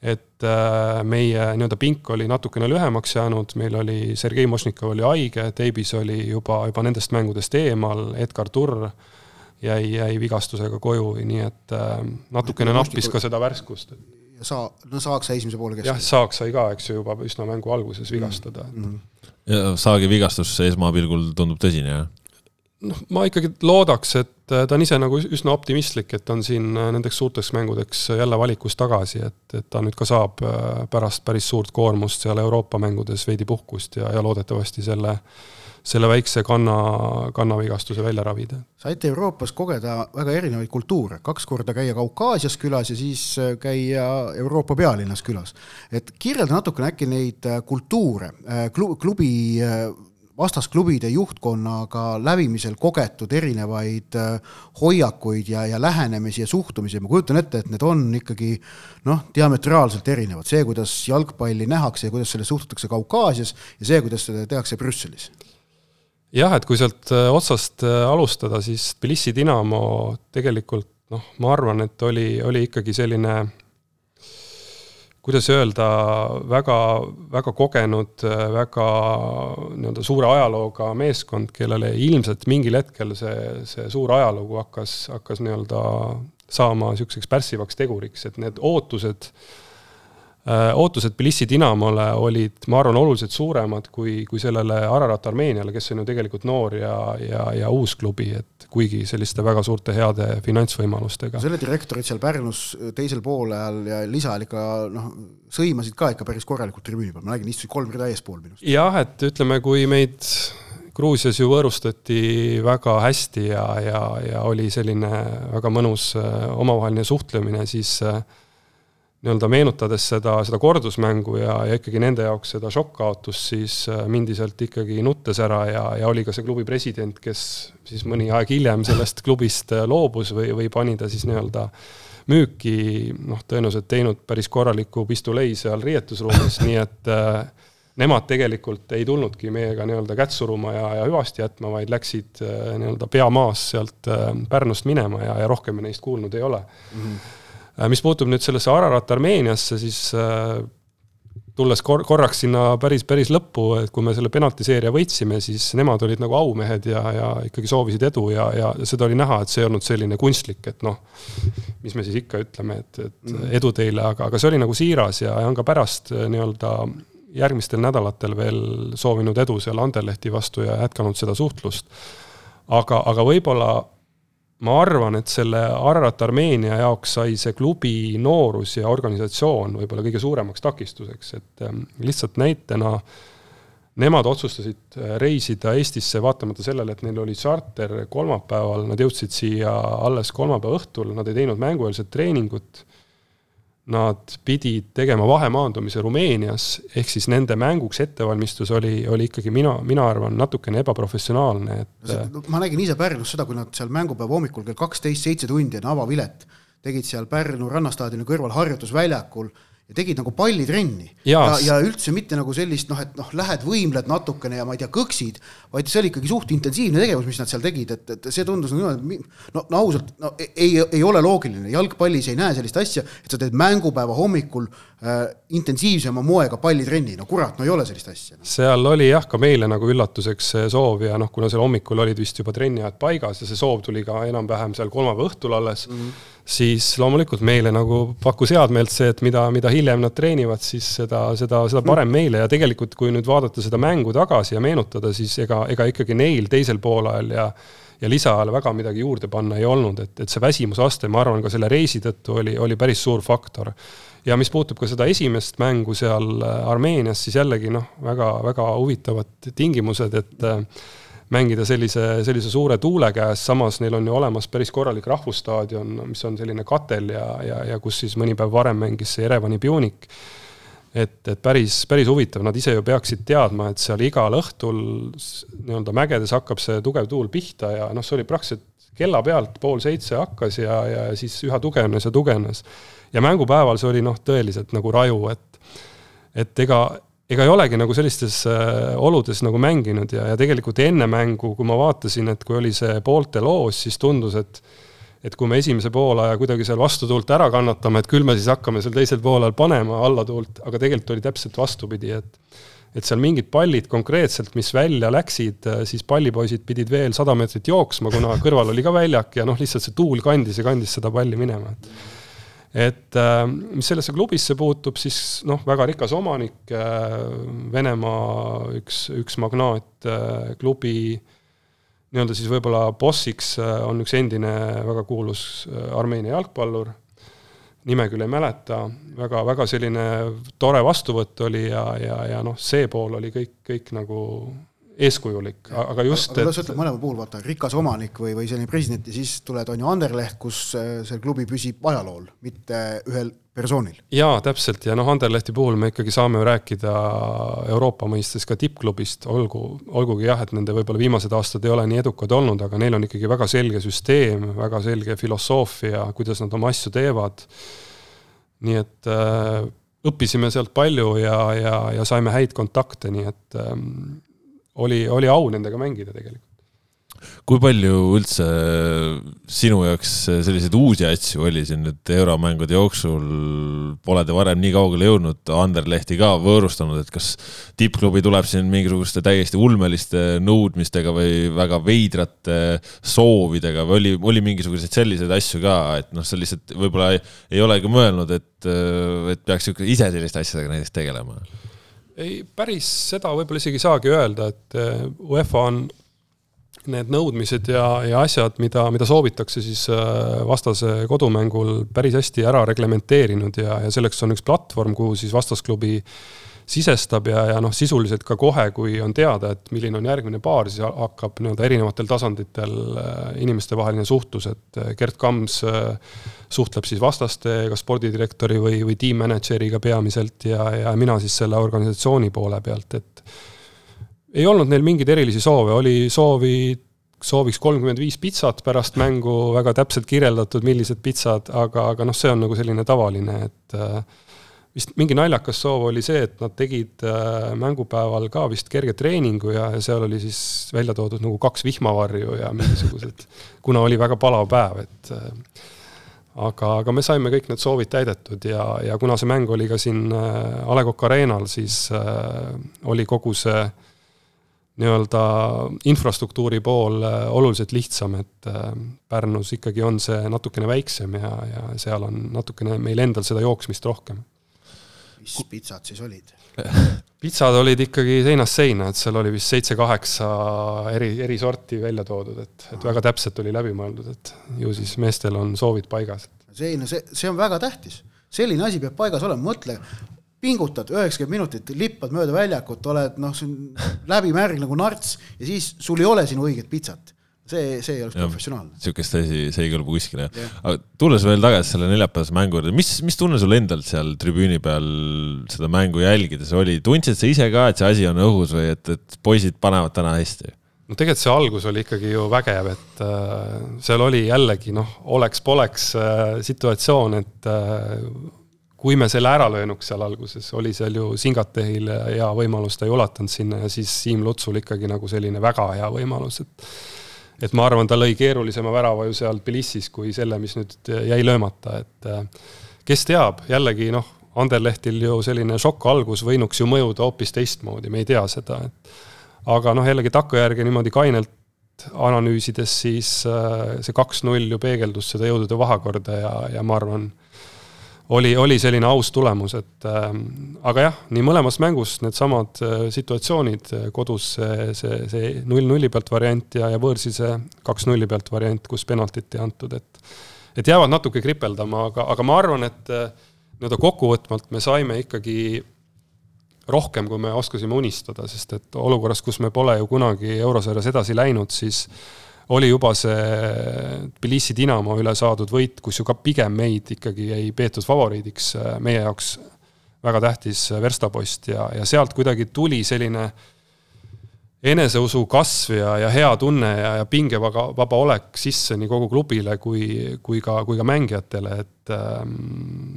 et äh, meie nii-öelda pink oli natukene lühemaks jäänud, meil oli Sergei Mošnikov oli haige, Teibis oli juba, juba nendest mängudest eemal, Edgar Turr jäi, jäi vigastusega koju, nii et äh, natukene nappis ka seda värskust. ja sa, no Saak sai esimese poole keskel? jah, Saak sai ka, eks ju, juba üsna mängu alguses vigastada mm. -hmm. ja Saagi vigastus esmapilgul tundub tõsine, jah? noh, ma ikkagi loodaks, et äh, ta on ise nagu üsna optimistlik, et on siin äh, nendeks suurteks mängudeks jälle valikus tagasi, et, et ta nüüd ka saab äh, pärast päris suurt koormust seal Euroopa mängudes veidi puhkust ja, ja loodetavasti selle äh, selle väikse kanna, kannavigastuse välja ravida. saite Euroopas kogeda väga erinevaid kultuure, kaks korda käia Kaukaasias külas ja siis äh, käia Euroopa pealinnas külas. et kirjelda natukene äkki neid äh, kultuure, äh, klubi vastasklubide juhtkonnaga läbimisel kogetud erinevaid hoiakuid ja, ja lähenemisi ja suhtumisi, ma kujutan ette, et need on ikkagi noh, diametraalselt erinevad, see, kuidas jalgpalli nähakse ja kuidas sellesse suhtutakse Kaukaasias ja see, kuidas seda tehakse Brüsselis jah, et kui sealt äh, otsast äh, alustada, siis Tbilisi Dinamo tegelikult noh, ma arvan, et oli, oli ikkagi selline kuidas öelda, väga, väga kogenud, äh, väga nii-öelda suure ajalooga meeskond, kellele ilmselt mingil hetkel see, see suur ajalugu hakkas, hakkas nii-öelda saama niisuguseks pärssivaks teguriks, et need ootused äh, ootused Tbilisi Dinamole olid, ma arvan, oluliselt suuremad kui, kui sellele Ararat Armeeniale, kes on ju tegelikult noor ja, ja, ja uus klubi, et kuigi selliste väga suurte heade finantsvõimalustega. selle direktorid seal Pärnus teisel poolajal ja lisaajal ikka noh, sõimasid ka ikka päris korralikult tribüüni peal, ma nägin, istusid kolm rida eespool minust. jah, et ütleme, kui meid Gruusias ju võõrustati väga hästi ja, ja, ja oli selline väga mõnus äh, omavaheline suhtlemine, siis äh, nii-öelda meenutades seda, seda kordusmängu ja, ja ikkagi nende jaoks seda šokkkaotust, siis äh, mindi sealt ikkagi nuttes ära ja, ja oli ka see klubi president, kes siis mõni aeg hiljem sellest klubist äh, loobus või, või pani ta siis nii-öelda müüki, noh, tõenäoliselt teinud päris korraliku pistolei seal riietusruumis, nii et äh, nemad tegelikult ei tulnudki meiega nii-öelda kätt suruma ja, ja hüvasti jätma, vaid läksid äh, nii-öelda pea maas sealt Pärnust minema ja, ja rohkem me neist kuulnud ei ole mm. -hmm mis puutub nüüd sellesse Ararat Armeeniasse, siis äh, tulles kor-, korraks sinna päris, päris lõppu, et kui me selle penaltiseeria võitsime, siis nemad olid nagu aumehed ja, ja ikkagi soovisid edu ja, ja seda oli näha, et see ei olnud selline kunstlik, et noh, mis me siis ikka ütleme, et, et mm. edu teile, aga, aga see oli nagu siiras ja, ja on ka pärast äh, nii-öelda järgmistel nädalatel veel soovinud edu seal Anderlehti vastu ja jätkanud seda suhtlust. aga, aga võib-olla ma arvan, et selle Ararat Armeenia jaoks sai see klubi noorus ja organisatsioon võib-olla kõige suuremaks takistuseks, et ähm, lihtsalt näitena nemad otsustasid äh, reisida Eestisse vaatamata sellele, et neil oli charter kolmapäeval, nad jõudsid siia alles kolmapäeva õhtul, nad ei teinud mängueelset treeningut nad pidid tegema vahemaandumise Rumeenias, ehk siis nende mänguks ettevalmistus oli, oli ikkagi mina, mina arvan, natukene ebaprofessionaalne, et ma nägin ise Pärnus seda, kui nad seal mängupäeva hommikul kell kaksteist, seitse tundi on avavilet, tegid seal Pärnu rannastaadioni kõrval harjutusväljakul ja tegid nagu pallitrenni. ja, ja üldse mitte nagu sellist noh, et noh, lähed võimled natukene ja ma ei tea, kõksid, vaid see oli ikkagi suht intensiivne tegevus, mis nad seal tegid, et, et see tundus nagu niimoodi, no, no ausalt, no ei, ei ole loogiline, jalgpallis ei näe sellist asja, et sa teed mängupäeva hommikul äh, intensiivsema moega pallitrenni, no kurat, no ei ole sellist asja. No.. seal oli jah, ka meile nagu üllatuseks soov ja noh, kuna seal hommikul olid vist juba trenniajad paigas ja see soov tuli ka enam-vähem seal kolmapäeva õhtul alles mm, -hmm siis loomulikult meile nagu pakkus head meelt see, et mida, mida hiljem nad treenivad, siis seda, seda, seda [laughs] parem meile ja tegelikult, kui nüüd vaadata seda mängu tagasi ja meenutada, siis ega, ega ikkagi neil teisel poolajal ja ja lisaajal väga midagi juurde panna ei olnud, et, et see väsimusaste, ma arvan, ka selle reisi tõttu oli, oli päris suur faktor. ja mis puutub ka seda esimest mängu seal Armeenias, siis jällegi noh, väga, väga huvitavad tingimused, et mängida sellise, sellise suure tuule käes, samas neil on ju olemas päris korralik rahvusstaadion, mis on selline katel ja, ja, ja kus siis mõni päev varem mängis see Jerevani Pjunik. Et, et päris, päris huvitav, nad ise ju peaksid teadma, et seal igal õhtul nii-öelda mägedes hakkab see tugev tuul pihta ja noh, see oli praktiliselt kella pealt pool seitse hakkas ja, ja siis üha tugevnes ja tugevnes. ja mängupäeval see oli noh, tõeliselt nagu raju, et, et ega ega ei olegi nagu sellistes äh, oludes nagu mänginud ja, ja tegelikult enne mängu, kui ma vaatasin, et kui oli see poolte loos, siis tundus, et et kui me esimese poolaja kuidagi seal vastutuult ära kannatame, et küll me siis hakkame seal teisel poolel panema allatuult, aga tegelikult oli täpselt vastupidi, et et seal mingid pallid konkreetselt, mis välja läksid, äh, siis pallipoisid pidid veel sada meetrit jooksma, kuna [laughs] kõrval oli ka väljak ja noh, lihtsalt see tuul kandis ja kandis seda palli minema, et et äh, mis sellesse klubisse puutub, siis noh, väga rikas omanik, äh, Venemaa üks, üks magnaat äh, klubi nii-öelda siis võib-olla bossiks on üks endine väga kuulus Armeenia jalgpallur, nime küll ei mäleta, väga, väga selline tore vastuvõtt oli ja, ja, ja noh, see pool oli kõik, kõik nagu eeskujulik, aga just aga kuidas sa ütled mõlema puhul, vaata, rikas omanik või, või selline president ja siis tuled, on ju Anderleht, kus äh, see klubi püsib ajalool, mitte ühel persoonil. jaa, täpselt, ja noh, Anderlehti puhul me ikkagi saame ju rääkida Euroopa mõistes ka tippklubist, olgu, olgugi jah, et nende võib-olla viimased aastad ei ole nii edukad olnud, aga neil on ikkagi väga selge süsteem, väga selge filosoofia, kuidas nad oma asju teevad, nii et äh, õppisime sealt palju ja, ja, ja saime häid kontakte, nii et ähm, oli, oli au nendega mängida tegelikult. Kui palju üldse sinu jaoks selliseid uusi asju oli siin nüüd euromängude jooksul, pole te varem nii kaugele jõudnud, Anderlehti ka võõrustanud, et kas tippklubi tuleb siin mingisuguste täiesti ulmeliste nõudmistega või väga veidrate soovidega või oli, oli mingisuguseid selliseid asju ka, et noh, sa lihtsalt võib-olla ei, ei olegi mõelnud, et, et peaks ise selliste asjadega näiteks tegelema? ei, päris seda võib-olla isegi ei saagi öelda, et UEFA on need nõudmised ja, ja asjad, mida, mida soovitakse siis eh, vastase kodumängul päris hästi ära reglementeerinud ja, ja selleks on üks platvorm, kuhu siis vastasklubi sisestab ja, ja noh, sisuliselt ka kohe, kui on teada, et milline on järgmine paar, siis hakkab nii-öelda erinevatel tasanditel eh, inimestevaheline suhtlus, et Gerd Kams suhtleb siis vastaste, kas spordidirektori või, või tiimmänedžeriga peamiselt ja, ja mina siis selle organisatsiooni poole pealt, et ei olnud neil mingeid erilisi soove, oli soovi, sooviks kolmkümmend viis pitsat pärast mängu, väga täpselt kirjeldatud, millised pitsad, aga, aga noh, see on nagu selline tavaline, et äh, vist mingi naljakas soov oli see, et nad tegid äh, mängupäeval ka vist kerge treeningu ja, ja seal oli siis välja toodud nagu kaks vihmavarju ja mingisugused, kuna oli väga palav päev, et äh, aga, aga me saime kõik need soovid täidetud ja, ja kuna see mäng oli ka siin äh, A Le Coq Arena'l, siis äh, oli kogu see nii-öelda infrastruktuuri pool äh, oluliselt lihtsam, et äh, Pärnus ikkagi on see natukene väiksem ja, ja seal on natukene meil endal seda jooksmist rohkem. mis pitsad siis olid [laughs] pitsad olid ikkagi seinast seina, et seal oli vist seitse-kaheksa eri, eri sorti välja toodud, et, et väga täpselt oli läbi mõeldud, et ju siis meestel on soovid paigas. see, no see, see on väga tähtis, selline asi peab paigas olema, mõtle, pingutad üheksakümmend minutit, lippad mööda väljakut, oled noh, läbimärg nagu narts ja siis sul ei ole sinu õiget pitsat see, see ei oleks professionaalne. sihukest asi, see ei kõlba kuskile. aga tulles veel tagasi selle neljapäevase mängu juurde, mis, mis tunne sul endal seal tribüüni peal seda mängu jälgides oli, tundsid sa ise ka, et see asi on õhus või et, et poisid panevad täna hästi? no tegelikult see algus oli ikkagi ju vägev, et äh, seal oli jällegi noh, oleks-poleks äh, situatsioon, et äh, kui me selle ära löönuks seal alguses, oli seal ju Singatehil hea võimalus, ta ei ulatanud sinna ja siis Siim Lutsul ikkagi nagu selline väga hea võimalus, et et ma arvan, ta lõi keerulisema värava ju seal Tbilisis kui selle, mis nüüd jäi löömata, et kes teab, jällegi noh, Anderlehtil ju selline šokk algus võinuks ju mõjuda hoopis teistmoodi, me ei tea seda, et aga noh, jällegi takkajärgi niimoodi kainelt analüüsides, siis see kaks-null ju peegeldus seda jõudude vahekorda ja, ja ma arvan, oli, oli selline aus tulemus, et äh, aga jah, nii mõlemas mängus needsamad äh, situatsioonid, äh, kodus see, see, see null-nulli pealt variant ja, ja võõrsil see kaks-nulli pealt variant, kus penaltit ei antud, et et jäävad natuke kripeldama, aga, aga ma arvan, et äh, nii-öelda kokkuvõtvalt me saime ikkagi rohkem, kui me oskasime unistada, sest et olukorras, kus me pole ju kunagi eurosarjas edasi läinud, siis oli juba see Tbilisi Dinamo üle saadud võit, kus ju ka pigem meid ikkagi ei peetud favoriidiks, meie jaoks väga tähtis verstapost. Ja, ja sealt kuidagi tuli selline eneseusu kasv ja, ja hea tunne ja, ja pingevaba, vaba olek sisse nii kogu klubile kui, kui ka, kui ka mängijatele, et ähm,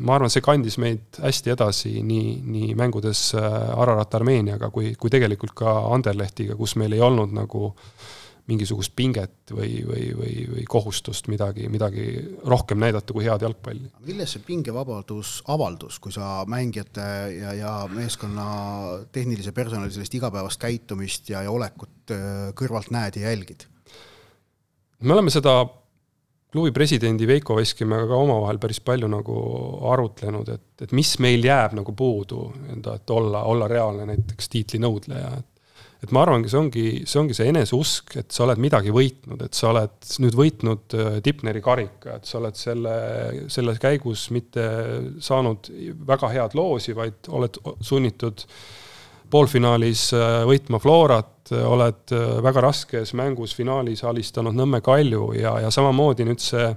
ma arvan, see kandis meid hästi edasi nii, nii mängudes Ararat Armeeniaga kui, kui tegelikult ka Anderlehtiga, kus meil ei olnud nagu äh, mingisugust pinget või, või, või, või kohustust midagi, midagi rohkem näidata kui head jalgpalli. milles see pingevabadus avaldus, kui sa mängijate ja, ja meeskonna tehnilise personali sellist igapäevast käitumist ja, ja olekut äh, kõrvalt näed ja jälgid? me oleme seda klubi presidendi Veiko Veskimäega ka omavahel päris palju nagu arutlenud, et, et mis meil jääb nagu puudu, enda, et olla, olla reaalne näiteks tiitlinõudleja, et et ma arvangi, see ongi, see ongi see eneseusk, et sa oled midagi võitnud, et sa oled nüüd võitnud äh, Tipneri karika, et sa oled selle, selles käigus mitte saanud väga head loosi, vaid oled sunnitud poolfinaalis äh, võitma Florat, oled äh, väga raskes mängus finaalis alistanud Nõmme Kalju ja, ja samamoodi nüüd see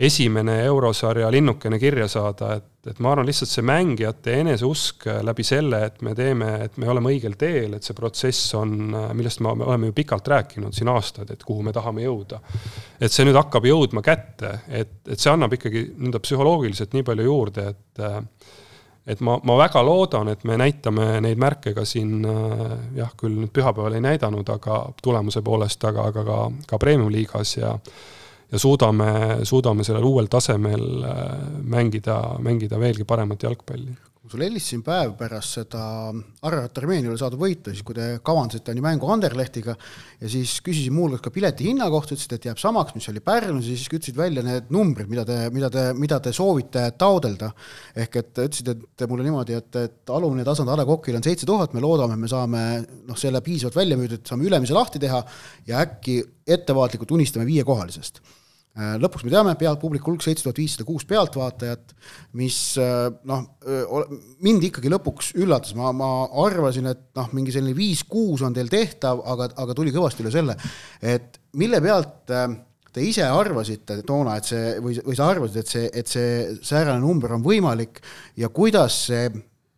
esimene eurosarja linnukene kirja saada, et, et ma arvan, lihtsalt see mängijate eneseusk läbi selle, et me teeme, et me oleme õigel teel, et see protsess on, millest me oleme ju pikalt rääkinud siin aastaid, et kuhu me tahame jõuda. et see nüüd hakkab jõudma kätte, et, et see annab ikkagi nii-öelda psühholoogiliselt nii palju juurde, et et ma, ma väga loodan, et me näitame neid märke ka siin jah, küll nüüd pühapäeval ei näidanud, aga tulemuse poolest, aga, aga ka, ka premium-liigas ja ja suudame, suudame sellel uuel tasemel äh, mängida, mängida veelgi paremat jalgpalli sul helistasin päev pärast seda Ararat Armeeniale saadud võitu, siis kui te kavandasite nii mängu Anderlehtiga ja siis küsisin muuhulgas ka pileti hinna kohta, ütlesite, et jääb samaks, mis oli Pärnus ja siis ütlesid välja need numbrid, mida te, mida te, mida te soovite taodelda. ehk et ütlesid, et mulle niimoodi, et, et alumine tasand A Le Coqil on seitse tuhat, me loodame, me saame noh, selle piisavalt välja müüdud, saame ülemise lahti teha ja äkki ettevaatlikult unistame viiekohalisest lõpuks me teame, pealt publiku hulk seitse tuhat viissada kuus pealtvaatajat, mis äh, noh, mind ikkagi lõpuks üllatas, ma, ma arvasin, et noh, mingi selline viis-kuus on teil tehtav, aga, aga tuli kõvasti üle selle, et mille pealt äh, te ise arvasite toona, et see või, või sa arvasid, et see, et see säärane number on võimalik ja kuidas see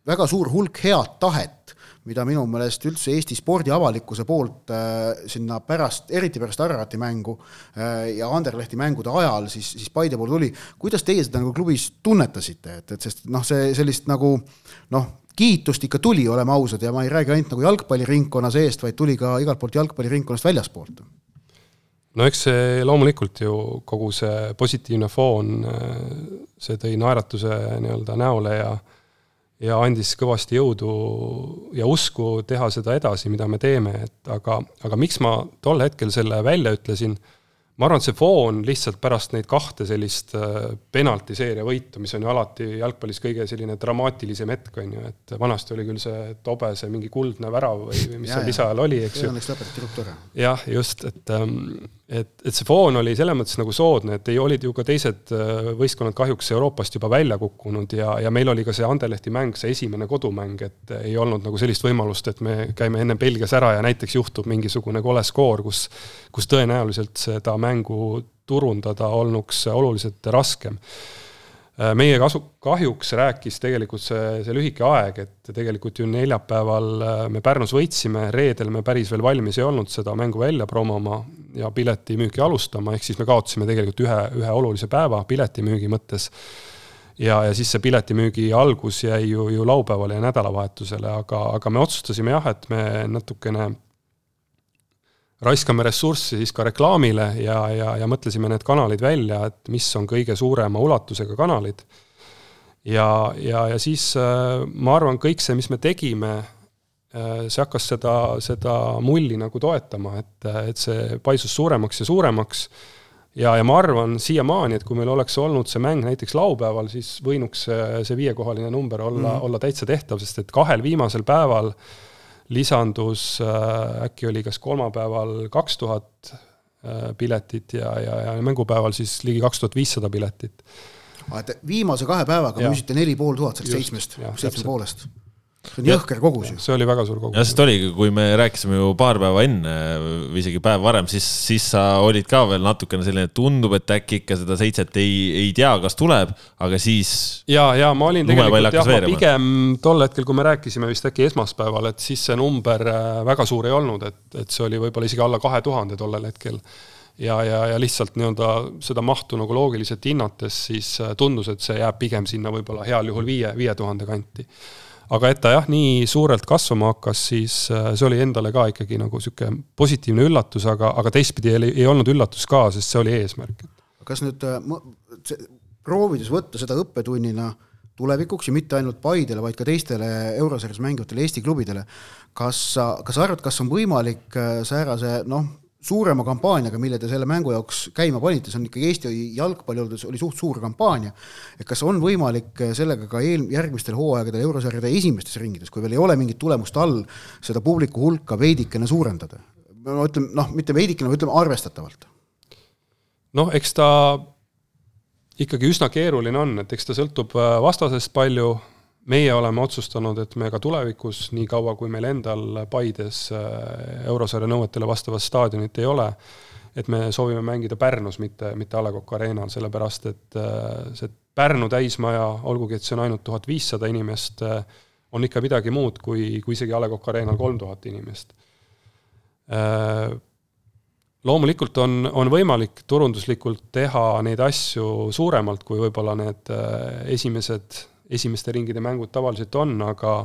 väga suur hulk head tahet mida minu meelest üldse Eesti spordiavalikkuse poolt äh, sinna pärast, eriti pärast Ararati mängu äh, ja Anderlehti mängude ajal siis, siis Paide poole tuli. kuidas teie seda nagu klubis tunnetasite, et, et sest noh, see sellist nagu noh, kiitust ikka tuli, oleme ausad, ja ma ei räägi ainult nagu jalgpalliringkonna seest, vaid tuli ka igalt poolt jalgpalliringkonnast väljaspoolt no eks see loomulikult ju kogu see positiivne foon, see tõi naeratuse nii-öelda näole ja ja andis kõvasti jõudu ja usku teha seda edasi, mida me teeme, et aga, aga miks ma tol hetkel selle välja ütlesin, ma arvan, et see foon lihtsalt pärast neid kahte sellist äh, penaltiseeria võitu, mis on ju alati jalgpallis kõige selline dramaatilisem hetk, on ju, et vanasti oli küll see tobe, see mingi kuldne värav või, või mis seal lisaajal oli, eks ju. õnneks lõpetati ruttu ära. jah, just, et ähm, et, et see foon oli selles mõttes nagu soodne, et ei, olid ju ka teised äh, võistkonnad kahjuks Euroopast juba välja kukkunud ja, ja meil oli ka see Anderlehti mäng, see esimene kodumäng, et ei olnud nagu sellist võimalust, et me käime enne Belgias ära ja näiteks juhtub mingisugune kole skoor, kus kus tõenäoliselt seda mängu turundada olnuks oluliselt raskem meie kasu, kahjuks rääkis tegelikult see, see lühike aeg, et tegelikult ju neljapäeval äh, me Pärnus võitsime, reedel me päris veel valmis ei olnud seda mängu välja promoma ja piletimüüki alustama, ehk siis me kaotasime tegelikult ühe, ühe olulise päeva piletimüügi mõttes. ja, ja siis see piletimüügi algus jäi ju, ju laupäevale ja nädalavahetusele, aga, aga me otsustasime jah, et me natukene raiskame ressurssi siis ka reklaamile ja, ja, ja mõtlesime need kanalid välja, et mis on kõige suurema ulatusega kanalid. ja, ja, ja siis äh, ma arvan, kõik see, mis me tegime, äh, see hakkas seda, seda mulli nagu toetama, et, et see paisus suuremaks ja suuremaks ja, ja ma arvan siiamaani, et kui meil oleks olnud see mäng näiteks laupäeval, siis võinuks see, viiekohaline number olla mm., olla täitsa tehtav, sest et kahel viimasel päeval lisandus äh, äkki oli kas kolmapäeval kaks tuhat äh, piletit ja, ja, ja mängupäeval siis ligi kaks tuhat viissada piletit. et viimase kahe päevaga müüsite neli pool tuhat sellest seitsmest, seitsme poolest see on jõhker kogus ju. see oli väga suur kogus. jah, sest oligi, kui me rääkisime ju paar päeva enne või isegi päev varem, siis, siis sa olid ka veel natukene selline, tundub, et äkki ikka seda seitset ei, ei tea, kas tuleb, aga siis. ja, ja ma olin tegelikult jah, ma pigem tol hetkel, kui me rääkisime vist äkki esmaspäeval, et siis see number äh, väga suur ei olnud, et, et see oli võib-olla isegi alla kahe tuhande tollel hetkel ja, ja, ja lihtsalt nii-öelda seda mahtu nagu loogiliselt hinnates, siis äh, tundus, et see jääb pigem sinna võib-olla heal juhul viie, viie tuhande kanti aga et ta jah, nii suurelt kasvama hakkas, siis äh, see oli endale ka ikkagi nagu sihuke positiivne üllatus, aga, aga teistpidi ei, ei olnud üllatus ka, sest see oli eesmärk. kas nüüd äh, proovides võtta seda õppetunnina tulevikuks ja mitte ainult Paidele, vaid ka teistele eurosarjas mängijatele, Eesti klubidele, kas sa, kas sa arvad, kas on võimalik äh, säärase noh, suurema kampaaniaga, mille te selle mängu jaoks käima panite, see on ikkagi Eesti jalgpalli olnud, oli suht suur kampaania. et kas on võimalik sellega ka eel-, järgmistel hooaegadel eurosarjade esimestes ringides, kui veel ei ole mingit tulemust all, seda publiku hulka veidikene suurendada? ma ütlen, noh, mitte veidikene, ütleme arvestatavalt. noh, eks ta ikkagi üsna keeruline on, et eks ta sõltub äh, vastasest palju meie oleme otsustanud, et me ka tulevikus, niikaua kui meil endal Paides äh, eurosarja nõuetele vastavat staadionit ei ole, et me soovime mängida Pärnus, mitte, mitte A Le Coq Arena'l, sellepärast et äh, see Pärnu täismaja, olgugi et see on ainult tuhat viissada inimest, äh, on ikka midagi muud kui, kui isegi A Le Coq Arena'l kolm tuhat inimest. Loomulikult on, on võimalik turunduslikult teha neid asju suuremalt, kui võib-olla need esimesed esimeste ringide mängud tavaliselt on, aga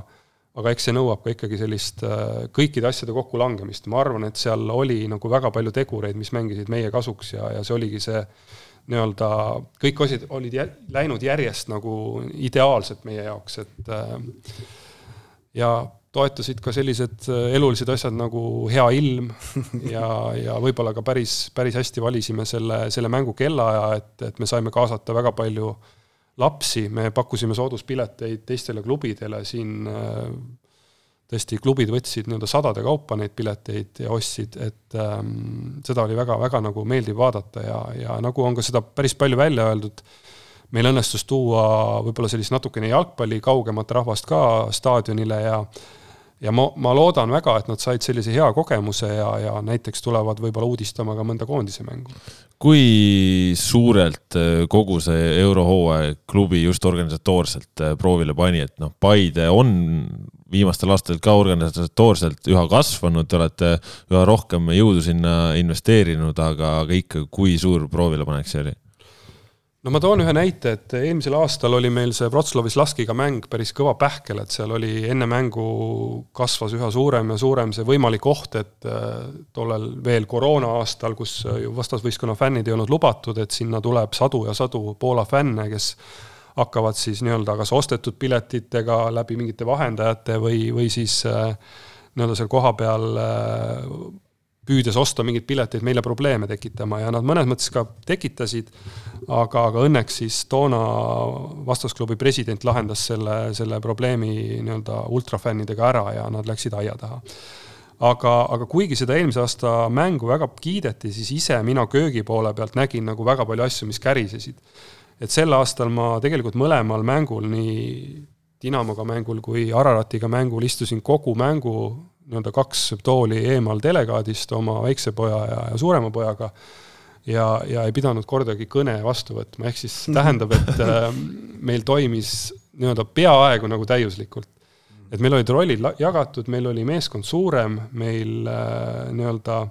aga eks see nõuab ka ikkagi sellist äh, kõikide asjade kokkulangemist, ma arvan, et seal oli nagu väga palju tegureid, mis mängisid meie kasuks ja, ja see oligi see nii-öelda, kõik asjad olid jä, läinud järjest nagu ideaalselt meie jaoks, et äh, ja toetasid ka sellised äh, elulised asjad nagu hea ilm [laughs] ja, ja võib-olla ka päris, päris hästi valisime selle, selle mängu kellaaja, et, et me saime kaasata väga palju äh, lapsi, me pakkusime sooduspileteid teistele klubidele, siin äh, tõesti klubid võtsid nii-öelda sadade kaupa neid pileteid ja ostsid, et ähm, seda oli väga-väga nagu meeldiv vaadata ja, ja nagu on ka seda päris palju välja öeldud, meil õnnestus tuua võib-olla sellist natukene jalgpalli kaugemat rahvast ka staadionile ja ja ma, ma loodan väga, et nad said sellise hea kogemuse ja, ja näiteks tulevad võib-olla uudistama ka mõnda koondise mängu. kui suurelt äh, kogu see eurohooaeg klubi just organisatoorselt äh, proovile pani, et noh, Paide on viimastel aastatel ka organisatoorselt üha kasvanud, te olete üha rohkem jõudu sinna investeerinud, aga, aga ikka, kui suur proovilepanek see oli? No ma toon ühe näite, et eelmisel aastal oli meil see Wroclawi Slaskiga mäng päris kõva pähkel, et seal oli enne mängu kasvas üha suurem ja suurem see võimalik oht, et äh, tollel veel koroona aastal, kus ju vastasvõistkonna fännid ei olnud lubatud, et sinna tuleb sadu ja sadu Poola fänne, kes hakkavad siis nii-öelda kas ostetud piletitega läbi mingite vahendajate või, või siis äh, nii-öelda seal kohapeal äh, püüdes osta mingeid pileteid meile probleeme tekitama ja nad mõnes mõttes ka tekitasid aga, aga õnneks siis toona vastasklubi president lahendas selle, selle probleemi nii-öelda ultrafännidega ära ja nad läksid aia taha. aga, aga kuigi seda eelmise aasta mängu väga kiideti, siis ise mina köögi poole pealt nägin nagu väga palju asju, mis kärisesid. et sel aastal ma tegelikult mõlemal mängul, nii Dinamoga mängul kui Araratiga mängul istusin kogu mängu nii-öelda kaks tooli eemal delegaadist oma väikse poja ja, ja suurema pojaga ja, ja ei pidanud kordagi kõne vastu võtma, ehk siis tähendab, et äh, meil toimis nii-öelda peaaegu nagu täiuslikult. et meil olid rollid jagatud, meil oli meeskond suurem, meil äh, nii-öelda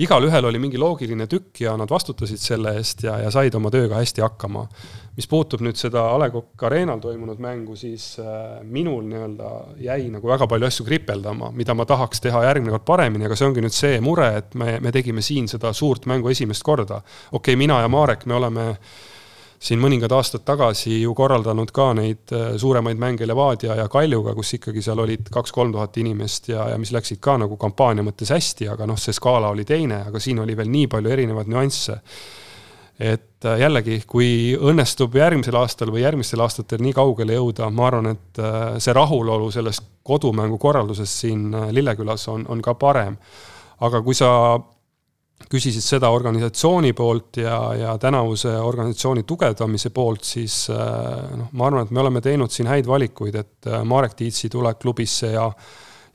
igalühel oli mingi loogiline tükk ja nad vastutasid selle eest ja, ja said oma tööga hästi hakkama. Mis puutub nüüd seda A Le Coq Arena'l toimunud mängu, siis äh, minul nii-öelda jäi nagu väga palju asju kripeldama, mida ma tahaks teha järgmine kord paremini, aga see ongi nüüd see mure, et me, me tegime siin seda suurt mängu esimest korda. okei okay,, mina ja Marek, me oleme siin mõningad aastad tagasi ju korraldanud ka neid äh, suuremaid mänge Levadia ja Kaljuga, kus ikkagi seal olid kaks-kolm tuhat inimest ja, ja mis läksid ka nagu kampaania mõttes hästi, aga noh, see skaala oli teine, aga siin oli veel nii palju erinevaid nüansse et äh, jällegi, kui õnnestub järgmisel aastal või järgmistel aastatel nii kaugele jõuda, ma arvan, et äh, see rahulolu sellest kodumängu korraldusest siin äh, Lillekülas on, on ka parem. aga kui sa küsisid seda organisatsiooni poolt ja, ja tänavuse organisatsiooni tugevdamise poolt, siis noh, ma arvan, et me oleme teinud siin häid valikuid, et Marek Tiitsi tulek klubisse ja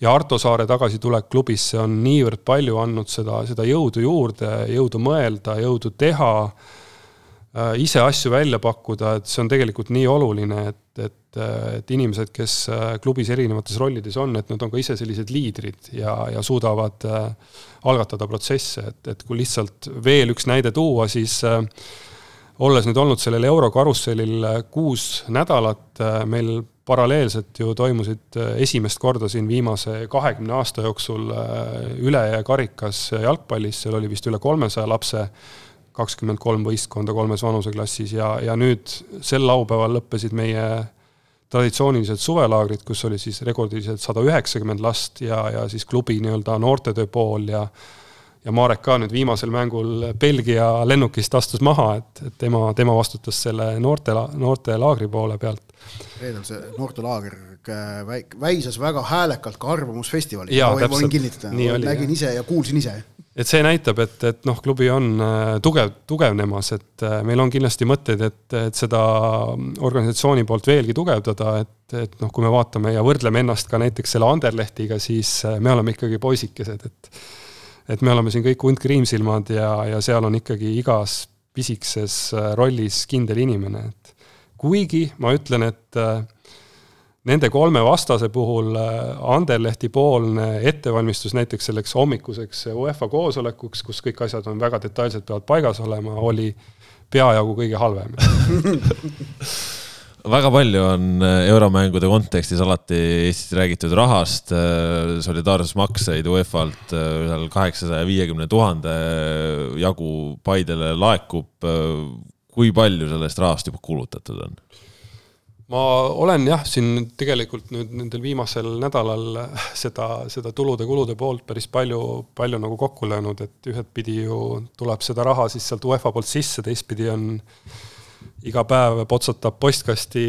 ja Arto Saare tagasitulek klubisse on niivõrd palju andnud seda, seda jõudu juurde, jõudu mõelda, jõudu teha, äh, ise asju välja pakkuda, et see on tegelikult nii oluline, et, et, et inimesed, kes äh, klubis erinevates rollides on, et nad on ka ise sellised liidrid ja, ja suudavad äh, algatada protsesse, et, et kui lihtsalt veel üks näide tuua, siis olles nüüd olnud sellel eurokarussellil kuus nädalat, meil paralleelselt ju toimusid äh, esimest korda siin viimase kahekümne aasta jooksul äh, ülekarikas jalgpallis, seal oli vist üle kolmesaja lapse, kakskümmend kolm võistkonda kolmes vanuseklassis ja, ja nüüd sel laupäeval lõppesid meie traditsioonilised suvelaagrid, kus oli siis rekordiliselt sada üheksakümmend last ja, ja siis klubi nii-öelda noortetöö pool ja ja Marek ka nüüd viimasel mängul Belgia lennukist astus maha, et, et tema, tema vastutas selle noorte, noortelaagri poole pealt. reedel see noortelaager väik-, väisas väga häälekalt ka Arvamusfestivalil, ma võin kinnitada, nägin jah. ise ja kuulsin ise et see näitab, et, et noh, klubi on äh, tugev, tugevnemas, et äh, meil on kindlasti mõtteid, et, et seda organisatsiooni poolt veelgi tugevdada, et, et noh, kui me vaatame ja võrdleme ennast ka näiteks selle Anderlehtiga, siis äh, me oleme ikkagi poisikesed, et et me oleme siin kõik und kriimsilmad ja, ja seal on ikkagi igas pisikeses äh, rollis kindel inimene, et kuigi ma ütlen, et äh, nende kolme vastase puhul äh, Anderlehti poolne ettevalmistus näiteks selleks hommikuseks UEFA koosolekuks, kus kõik asjad on väga detailselt peavad paigas olema, oli peajagu kõige halvem [laughs] väga palju on äh, euromängude kontekstis alati Eestis räägitud rahast, äh, solidaarsusmakseid UEFA-lt äh, seal kaheksasaja viiekümne tuhande jagu Paidele laekub. kui palju sellest rahast juba kulutatud on? ma olen jah, siin tegelikult nüüd nendel viimasel nädalal seda, seda tulude-kulude poolt päris palju, palju nagu kokku löönud, et ühtepidi ju tuleb seda raha siis sealt UEFA poolt sisse, teistpidi on iga päev potsatab postkasti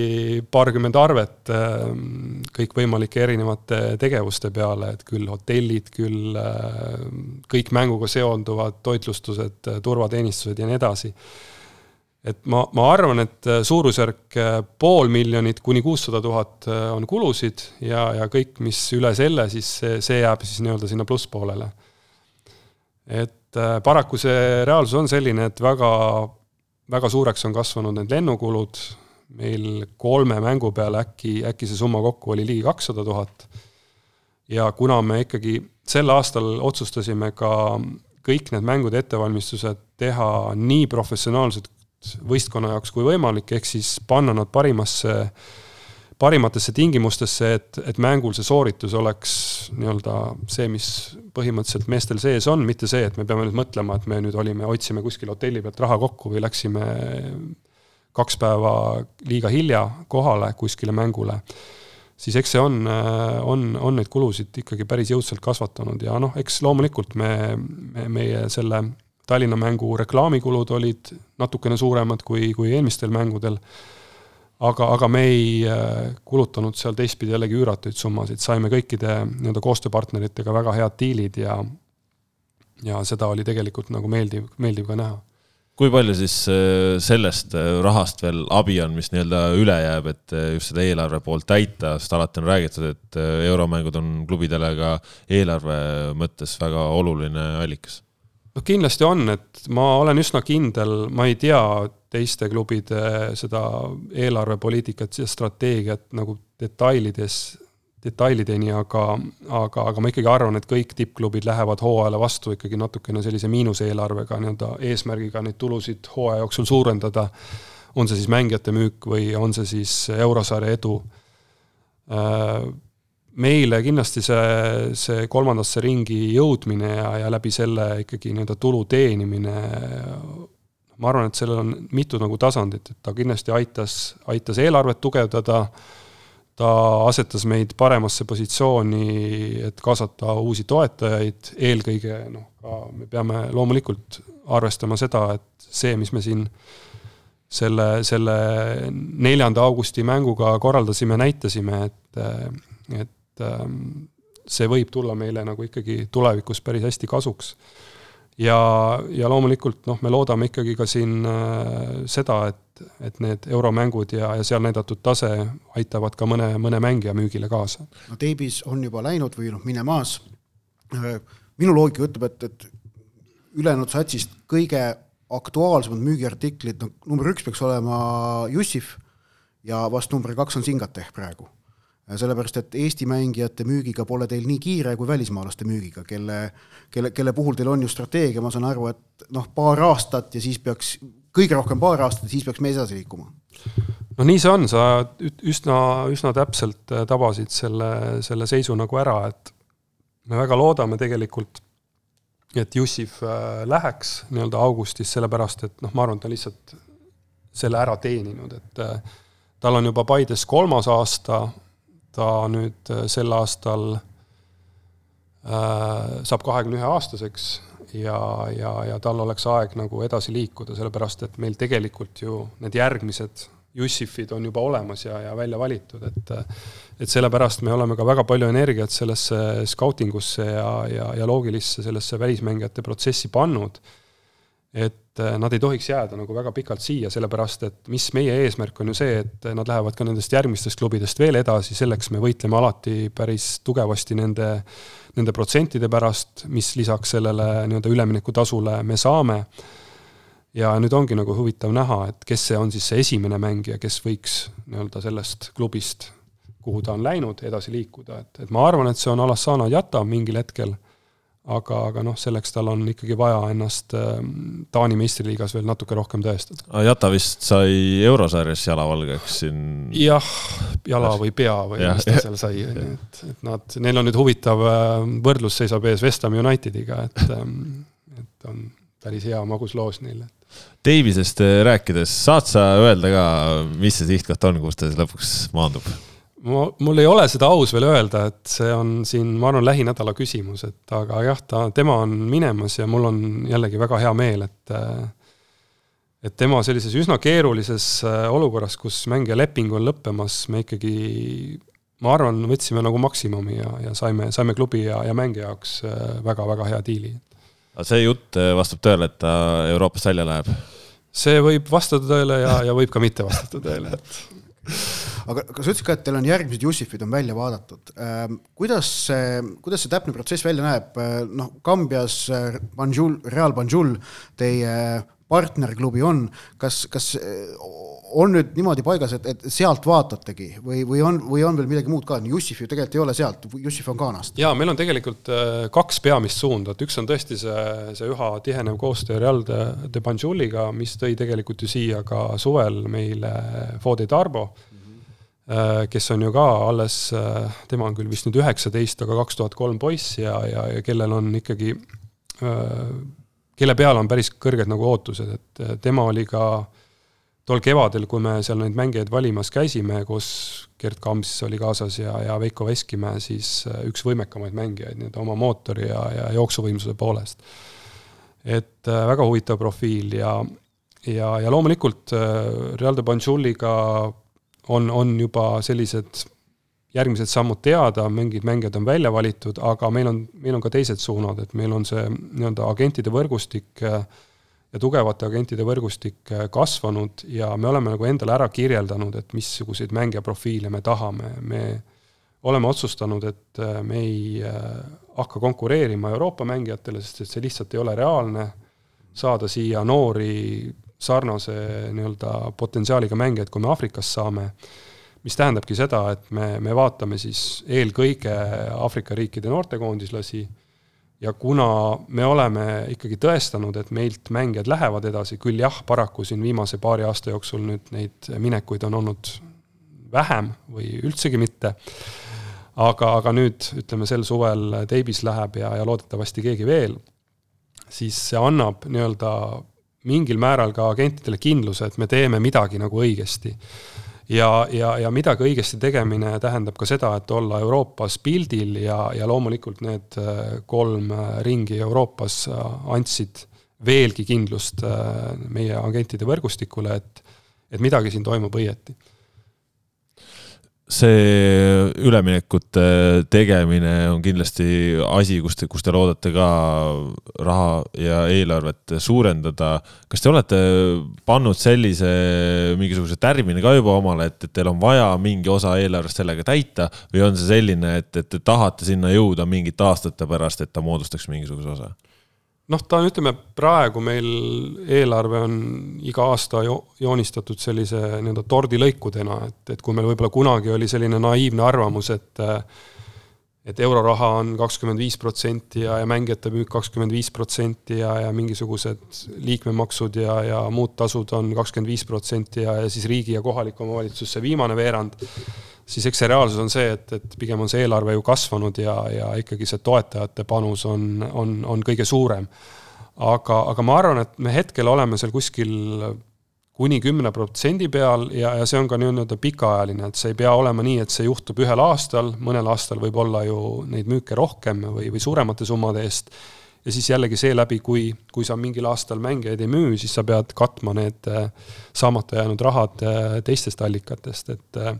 paarkümmend arvet ähm, kõikvõimalike erinevate tegevuste peale, et küll hotellid, küll äh, kõik mänguga seonduvad toitlustused, turvateenistused ja nii edasi. et ma, ma arvan, et suurusjärk äh, pool miljonit kuni kuussada tuhat äh, on kulusid ja, ja kõik, mis üle selle, siis see, see jääb siis nii-öelda sinna plusspoolele. et paraku see reaalsus on selline, et väga väga suureks on kasvanud need lennukulud, meil kolme mängu peale äkki, äkki see summa kokku oli ligi kakssada tuhat. ja kuna me ikkagi sel aastal otsustasime ka kõik need mängude ettevalmistused teha nii professionaalselt võistkonna jaoks kui võimalik, ehk siis panna nad parimasse äh, parimatesse tingimustesse, et, et mängul see sooritus oleks nii-öelda see, mis põhimõtteliselt meestel sees on, mitte see, et me peame nüüd mõtlema, et me nüüd olime, otsime kuskil hotelli pealt raha kokku või läksime kaks päeva liiga hilja kohale kuskile mängule, siis eks see on, on, on neid kulusid ikkagi päris jõudsalt kasvatanud ja noh, eks loomulikult me, me, meie selle Tallinna mängu reklaamikulud olid natukene suuremad kui, kui eelmistel mängudel aga, aga me ei äh, kulutanud seal teistpidi jällegi üüratuid summasid, saime kõikide nii-öelda koostööpartneritega väga head diilid ja ja seda oli tegelikult nagu meeldiv, meeldiv ka näha. kui palju siis äh, sellest äh, rahast veel abi on, mis nii-öelda üle jääb, et just seda eelarve poolt täita, sest alati on räägitud, et euromängud on klubidele ka eelarve mõttes väga oluline allikas noh, kindlasti on, et ma olen üsna kindel, ma ei tea teiste klubide seda eelarvepoliitikat ja strateegiat nagu detailides, detailideni, aga, aga, aga ma ikkagi arvan, et kõik tippklubid lähevad hooajale vastu ikkagi natukene sellise miinuseelarvega nii-öelda eesmärgiga neid tulusid hooaja jooksul suurendada on see siis mängijate müük või on see siis eurosarja edu. Meile kindlasti see, see kolmandasse ringi jõudmine ja, ja läbi selle ikkagi nii-öelda tulu teenimine, ma arvan, et sellel on mitu nagu tasandit, et ta kindlasti aitas, aitas eelarvet tugevdada, ta asetas meid paremasse positsiooni, et kaasata uusi toetajaid, eelkõige noh, ka me peame loomulikult arvestama seda, et see, mis me siin selle, selle neljanda augusti mänguga korraldasime, näitasime, et, et ähm, see võib tulla meile nagu ikkagi tulevikus päris hästi kasuks ja, ja loomulikult noh, me loodame ikkagi ka siin äh, seda, et, et need euromängud ja, ja seal näidatud tase aitavad ka mõne, mõne mängija müügile kaasa. no Teibis on juba läinud või noh, minemas. Äh, minu loogika ütleb, et, et ülejäänud satsist kõige aktuaalsemad müügiartiklid, no number üks peaks olema Jussif ja vast number kaks on Singate praegu sellepärast, et Eesti mängijate müügiga pole teil nii kiire kui välismaalaste müügiga, kelle, kelle, kelle puhul teil on ju strateegia, ma saan aru, et noh, paar aastat ja siis peaks, kõige rohkem paar aastat siis peaks me edasi liikuma. no nii see on, sa üsna, üsna täpselt äh, tabasid selle, selle seisu nagu ära, et me väga loodame tegelikult, et Jussif äh, läheks nii-öelda augustis, sellepärast et noh, ma arvan, et ta lihtsalt selle ära teeninud, et äh, tal on juba Paides kolmas aasta ta nüüd äh, sel aastal äh, saab kahekümne ühe aastaseks ja, ja, ja tal oleks aeg nagu edasi liikuda, sellepärast et meil tegelikult ju need järgmised Jussifid on juba olemas ja, ja välja valitud, et et sellepärast me oleme ka väga palju energiat sellesse skautingusse ja, ja, ja loogilisse sellesse välismängijate protsessi pannud. Et äh, nad ei tohiks jääda nagu väga pikalt siia, sellepärast et mis meie eesmärk on ju see, et nad lähevad ka nendest järgmistest klubidest veel edasi, selleks me võitleme alati päris tugevasti nende, nende protsentide pärast, mis lisaks sellele nii-öelda üleminekutasule me saame. ja nüüd ongi nagu huvitav näha, et kes see on siis see esimene mängija, kes võiks nii-öelda sellest klubist, kuhu ta on läinud, edasi liikuda, et, et ma arvan, et see on Alassana Jata mingil hetkel aga, aga noh, selleks tal on ikkagi vaja ennast ähm, Taani meistriliigas veel natuke rohkem tõestada. Jata vist sai eurosarjas jalavalgeks siin. jah, jala või pea või ja, mis ta seal sai, et, et nad, neil on nüüd huvitav äh, võrdlus seisab ees West Ham Unitediga, et, ähm, et on päris hea magus loos neil. Davisest äh, rääkides, saad sa öelda ka, mis see sihtkoht on, kus ta siis lõpuks maandub? Ma, mul ei ole seda aus veel öelda, et see on siin, ma arvan, lähinädala küsimus, et aga jah, ta, tema on minemas ja mul on jällegi väga hea meel, et et tema sellises üsna keerulises äh, olukorras, kus mängija leping on lõppemas, me ikkagi ma arvan, võtsime nagu maksimumi ja, ja saime, saime klubi ja, ja mängija jaoks väga-väga äh, hea diili. see jutt äh, vastab tõele, et ta Euroopast välja läheb? see võib vastata tõele ja, ja võib ka mitte vastata tõele, et aga kas sa ütlesid ka, et teil on järgmised Jussifid on välja vaadatud, ähm, kuidas see, kuidas see täpne protsess välja näeb, äh, noh, Kambjas äh, Banjul, Real Banjul, teie partnerklubi on, kas, kas on nüüd niimoodi paigas, et, et sealt vaatategi või, või on, või on veel midagi muud ka, Jussif ju tegelikult ei ole sealt, Jussif on Ghanast. jaa, meil on tegelikult äh, kaks peamist suunda, et üks on tõesti see, see üha tihenev koostöö Real de, de Banjuliga, mis tõi tegelikult ju siia ka suvel meile mm, -hmm. Kes on ju ka alles, äh, tema on küll vist nüüd üheksateist, aga kaks tuhat kolm poiss ja, ja, ja kellel on ikkagi kelle peale on päris kõrged nagu ootused, et tema oli ka tol kevadel, kui me seal neid mängijaid valimas käisime, kus Gerd Kamps oli kaasas ja, ja Veiko Veskimäe, siis äh, üks võimekamaid mängijaid nii-öelda oma mootori ja, ja jooksuvõimsuse poolest. et äh, väga huvitav profiil ja, ja, ja loomulikult äh, Real de Banjuliga on, on juba sellised järgmised sammud teada, mingid mängijad on välja valitud, aga meil on, meil on ka teised suunad, et meil on see nii-öelda agentide võrgustik ja tugevate agentide võrgustik kasvanud ja me oleme nagu endale ära kirjeldanud, et missuguseid mängijaprofiile me tahame, me oleme otsustanud, et me ei hakka konkureerima Euroopa mängijatele, sest et see lihtsalt ei ole reaalne, saada siia noori sarnase nii-öelda potentsiaaliga mängijaid, kui me Aafrikast saame mis tähendabki seda, et me, me vaatame siis eelkõige Aafrika riikide noortekoondislasi, ja kuna me oleme ikkagi tõestanud, et meilt mängijad lähevad edasi, küll jah, paraku siin viimase paari aasta jooksul nüüd neid minekuid on olnud vähem või üldsegi mitte, aga, aga nüüd ütleme, sel suvel Teibis läheb ja, ja loodetavasti keegi veel, siis see annab nii-öelda mingil määral ka agentidele kindluse, et me teeme midagi nagu õigesti. Ja, ja, ja midagi õigesti tegemine tähendab ka seda, et olla Euroopas pildil ja, ja loomulikult need äh, kolm äh, ringi Euroopas äh, andsid veelgi kindlust meie agentide võrgustikule, et, et midagi siin toimub õieti see üleminekute tegemine on kindlasti asi, kus te, kus te loodate ka raha ja eelarvet suurendada. kas te olete pannud sellise mingisuguse tärmini ka juba omale, et, et teil on vaja mingi osa eelarvest sellega täita või on see selline, et, et te tahate sinna jõuda mingite aastate pärast, et ta moodustaks mingisuguse osa? Noh, ta on, ütleme praegu meil eelarve on iga aasta jo joonistatud sellise nii-öelda tordilõikudena, et, et kui meil võib-olla kunagi oli selline naiivne arvamus, et et euroraha on kakskümmend viis protsenti ja, ja mängijate müük kakskümmend viis protsenti ja, ja mingisugused liikmemaksud ja, ja muud tasud on kakskümmend viis protsenti ja, ja siis riigi ja kohaliku omavalitsuse viimane veerand siis eks see reaalsus on see, et, et pigem on see eelarve ju kasvanud ja, ja ikkagi see toetajate panus on, on, on kõige suurem. aga, aga ma arvan, et me hetkel oleme seal kuskil kuni kümne protsendi peal ja, ja see on ka nii-öelda pikaajaline, et see ei pea olema nii, et see juhtub ühel aastal, mõnel aastal võib olla ju neid müüke rohkem või, või suuremate summade eest. ja siis jällegi seeläbi, kui, kui sa mingil aastal mängijaid ei müü, siis sa pead katma need eh, saamata jäänud rahad eh, teistest allikatest, et eh,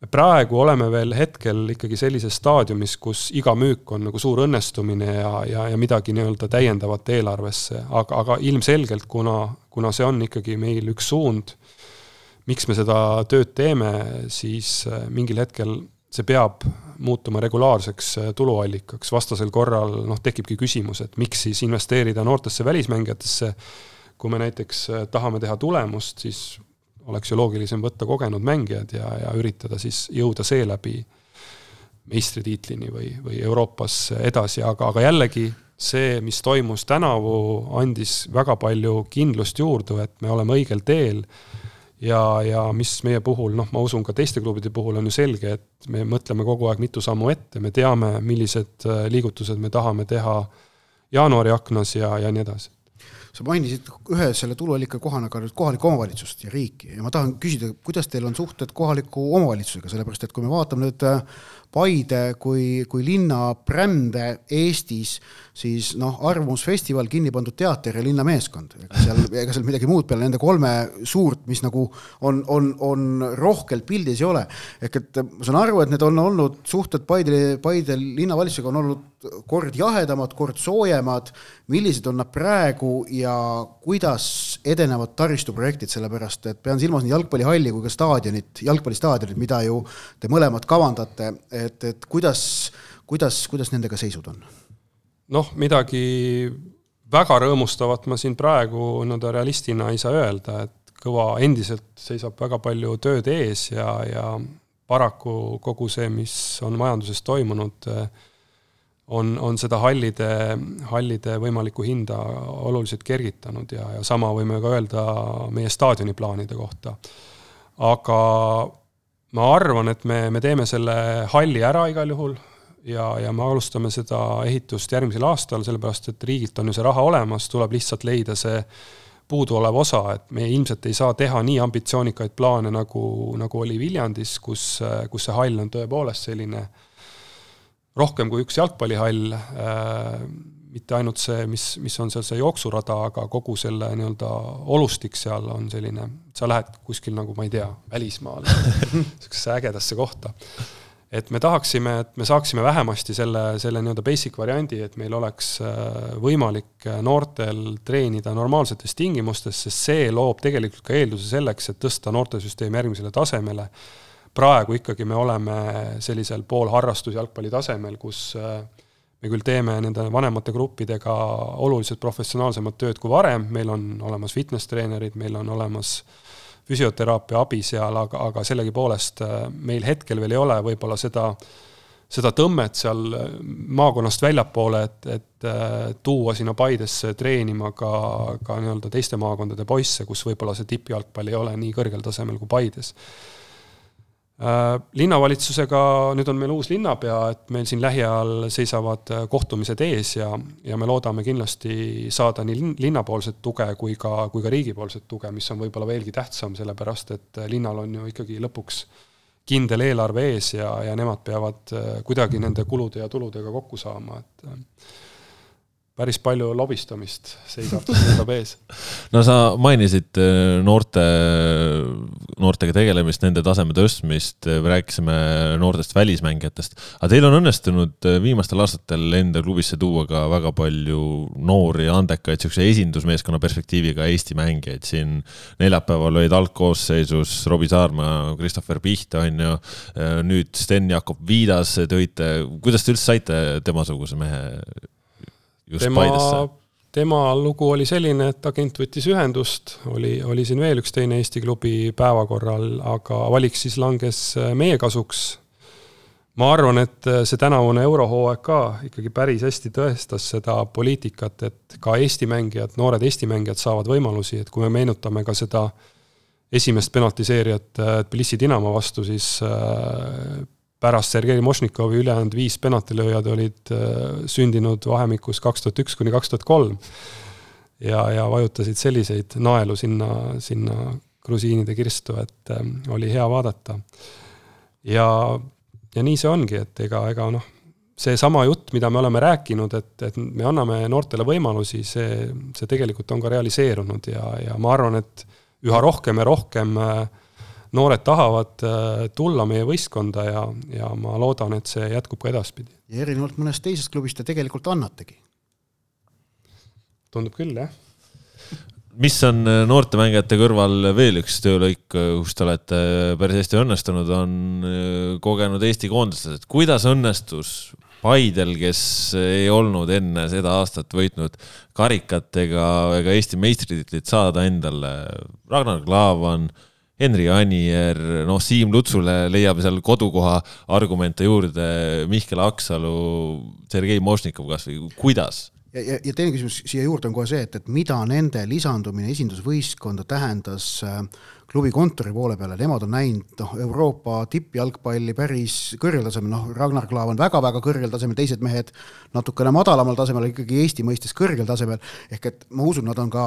me praegu oleme veel hetkel ikkagi sellises staadiumis, kus iga müük on nagu suur õnnestumine ja, ja, ja midagi nii-öelda täiendavat eelarvesse, aga, aga ilmselgelt, kuna, kuna see on ikkagi meil üks suund, miks me seda tööd teeme, siis äh, mingil hetkel see peab muutuma regulaarseks äh, tuluallikaks, vastasel korral noh, tekibki küsimus, et miks siis investeerida noortesse välismängijatesse, kui me näiteks äh, tahame teha tulemust, siis oleks ju loogilisem võtta kogenud mängijad ja, ja üritada siis jõuda seeläbi meistritiitlini või, või Euroopas edasi, aga, aga jällegi see, mis toimus tänavu, andis väga palju kindlust juurde, et me oleme õigel teel. Ja, ja mis meie puhul, noh, ma usun ka teiste klubide puhul on ju selge, et me mõtleme kogu aeg mitu sammu ette, me teame, millised liigutused me tahame teha jaanuari aknas ja, ja nii edasi sa mainisid ühe selle tuluallika kohana ka nüüd kohalikku omavalitsust ja riiki ja ma tahan küsida, kuidas teil on suhted kohaliku omavalitsusega, sellepärast et kui me vaatame nüüd äh, Paide kui, kui linna brände Eestis, siis noh, Arvamusfestival, kinni pandud teater ja linnameeskond, ega seal, ega seal midagi muud peale nende kolme suurt, mis nagu on, on, on rohkelt pildis ei ole. ehk et ma saan aru, et need on olnud suhted Paide, Paide linnavalitsusega on olnud kord jahedamad, kord soojemad. millised on nad praegu ja kuidas edenevad taristuprojektid, sellepärast et pean silmas nii jalgpallihalli kui ka staadionit, jalgpallistaadionit, mida ju te mõlemad kavandate et, et kuidas, kuidas, kuidas nendega seisud on? noh, midagi väga rõõmustavat ma siin praegu nii-öelda realistina ei saa öelda, et kõva endiselt seisab väga palju tööd ees ja, ja paraku kogu see, mis on majanduses toimunud, on, on seda hallide, hallide võimalikku hinda oluliselt kergitanud ja, ja sama võime ka öelda meie staadioniplaanide kohta. aga ma arvan, et me, me teeme selle halli ära igal juhul ja, ja me alustame seda ehitust järgmisel aastal, sellepärast et riigilt on ju see raha olemas, tuleb lihtsalt leida see puuduolev osa, et me ilmselt ei saa teha nii ambitsioonikaid plaane, nagu, nagu oli Viljandis, kus, kus see hall on tõepoolest selline rohkem kui üks jalgpallihall äh,, mitte ainult see, mis, mis on seal see jooksurada, aga kogu selle nii-öelda olustik seal on selline, sa lähed kuskil nagu ma ei tea, välismaale niisugusesse [laughs] ägedasse kohta. et me tahaksime, et me saaksime vähemasti selle, selle nii-öelda basic variandi, et meil oleks äh, võimalik noortel treenida normaalsetes tingimustes, sest see loob tegelikult ka eelduse selleks, et tõsta noortesüsteem järgmisele tasemele. Praegu ikkagi me oleme sellisel poolharrastusjalgpalli tasemel, kus äh, me küll teeme nende vanemate gruppidega oluliselt professionaalsemat tööd kui varem, meil on olemas fitness treenerid, meil on olemas füsioteraapia abi seal, aga, aga sellegipoolest äh, meil hetkel veel ei ole võib-olla seda seda tõmmet seal maakonnast väljapoole, et, et tuua sinna Paidesse treenima ka, ka nii-öelda teiste maakondade poisse, kus võib-olla see tippjalgpall ei ole nii kõrgel tasemel kui Paides. Äh, linnavalitsusega, nüüd on meil uus linnapea, et meil siin lähiajal seisavad äh, kohtumised ees ja, ja me loodame kindlasti saada nii linnapoolset tuge kui ka, kui ka riigipoolset tuge, mis on võib-olla veelgi tähtsam, sellepärast et äh, linnal on ju ikkagi lõpuks kindel eelarve ees ja, ja nemad peavad kuidagi nende kulude ja tuludega kokku saama, et päris palju lobistamist seisab, seisab ees. [laughs] no sa mainisid äh, noorte, noortega tegelemist, nende taseme tõstmist, rääkisime noortest välismängijatest, aga teil on õnnestunud äh, viimastel aastatel enda klubisse tuua ka väga palju noori, andekaid, niisuguse esindusmeeskonna perspektiiviga Eesti mängijaid, siin neljapäeval olid algkoosseisus Robbie Saarma, Christopher Piht, on ju, äh, nüüd Sten-Jakob Viidas tõite, kuidas te üldse saite temasuguse mehe just tema, Paidesse? tema lugu oli selline, et agent võttis ühendust, oli, oli siin veel üks teine Eesti klubi päevakorral, aga valik siis langes äh, meie kasuks. ma arvan, et äh, see tänavune eurohooaeg ka ikkagi päris hästi tõestas seda poliitikat, et ka Eesti mängijad, noored Eesti mängijad saavad võimalusi, et kui me meenutame ka seda esimest penaltiseerijat äh, Tbilisi Dinamo vastu, siis pärast Sergei Mošnikovi ülejäänud viis penaltilööjad olid äh, sündinud vahemikus kaks tuhat üks kuni kaks tuhat kolm. ja, ja vajutasid selliseid naelu sinna, sinna grusiinide kirstu, et äh, oli hea vaadata. ja, ja nii see ongi, et ega, ega noh, seesama jutt, mida me oleme rääkinud, et, et me anname noortele võimalusi, see, see tegelikult on ka realiseerunud ja, ja ma arvan, et üha rohkem ja rohkem äh, noored tahavad äh, tulla meie võistkonda ja, ja ma loodan, et see jätkub ka edaspidi. ja erinevalt mõnest teisest klubist te tegelikult annategi? tundub küll, jah mis on äh, noortemängijate kõrval veel üks töölõik, äh, kus te olete päris hästi õnnestunud, on kogenud Eesti koondlased, et kuidas õnnestus Paidel, kes ei olnud enne seda aastat võitnud karikat ega, ega Eesti meistritiitlit saada endale, Ragnar Klavan Henri Anier, noh, Siim Lutsule leiab seal kodukoha argumente juurde, Mihkel Aksalu, Sergei Mošnikov kasvõi, kuidas? Ja, ja, ja teine küsimus siia juurde on kohe see, et, et mida nende lisandumine esindusvõistkonda tähendas äh, klubi kontori poole peale, nemad on näinud noh, Euroopa tippjalgpalli päris kõrgel tasemel, noh, Ragnar Klav on väga-väga kõrgel tasemel, teised mehed natukene madalamal tasemel, ikkagi Eesti mõistes kõrgel tasemel, ehk et ma usun, nad on ka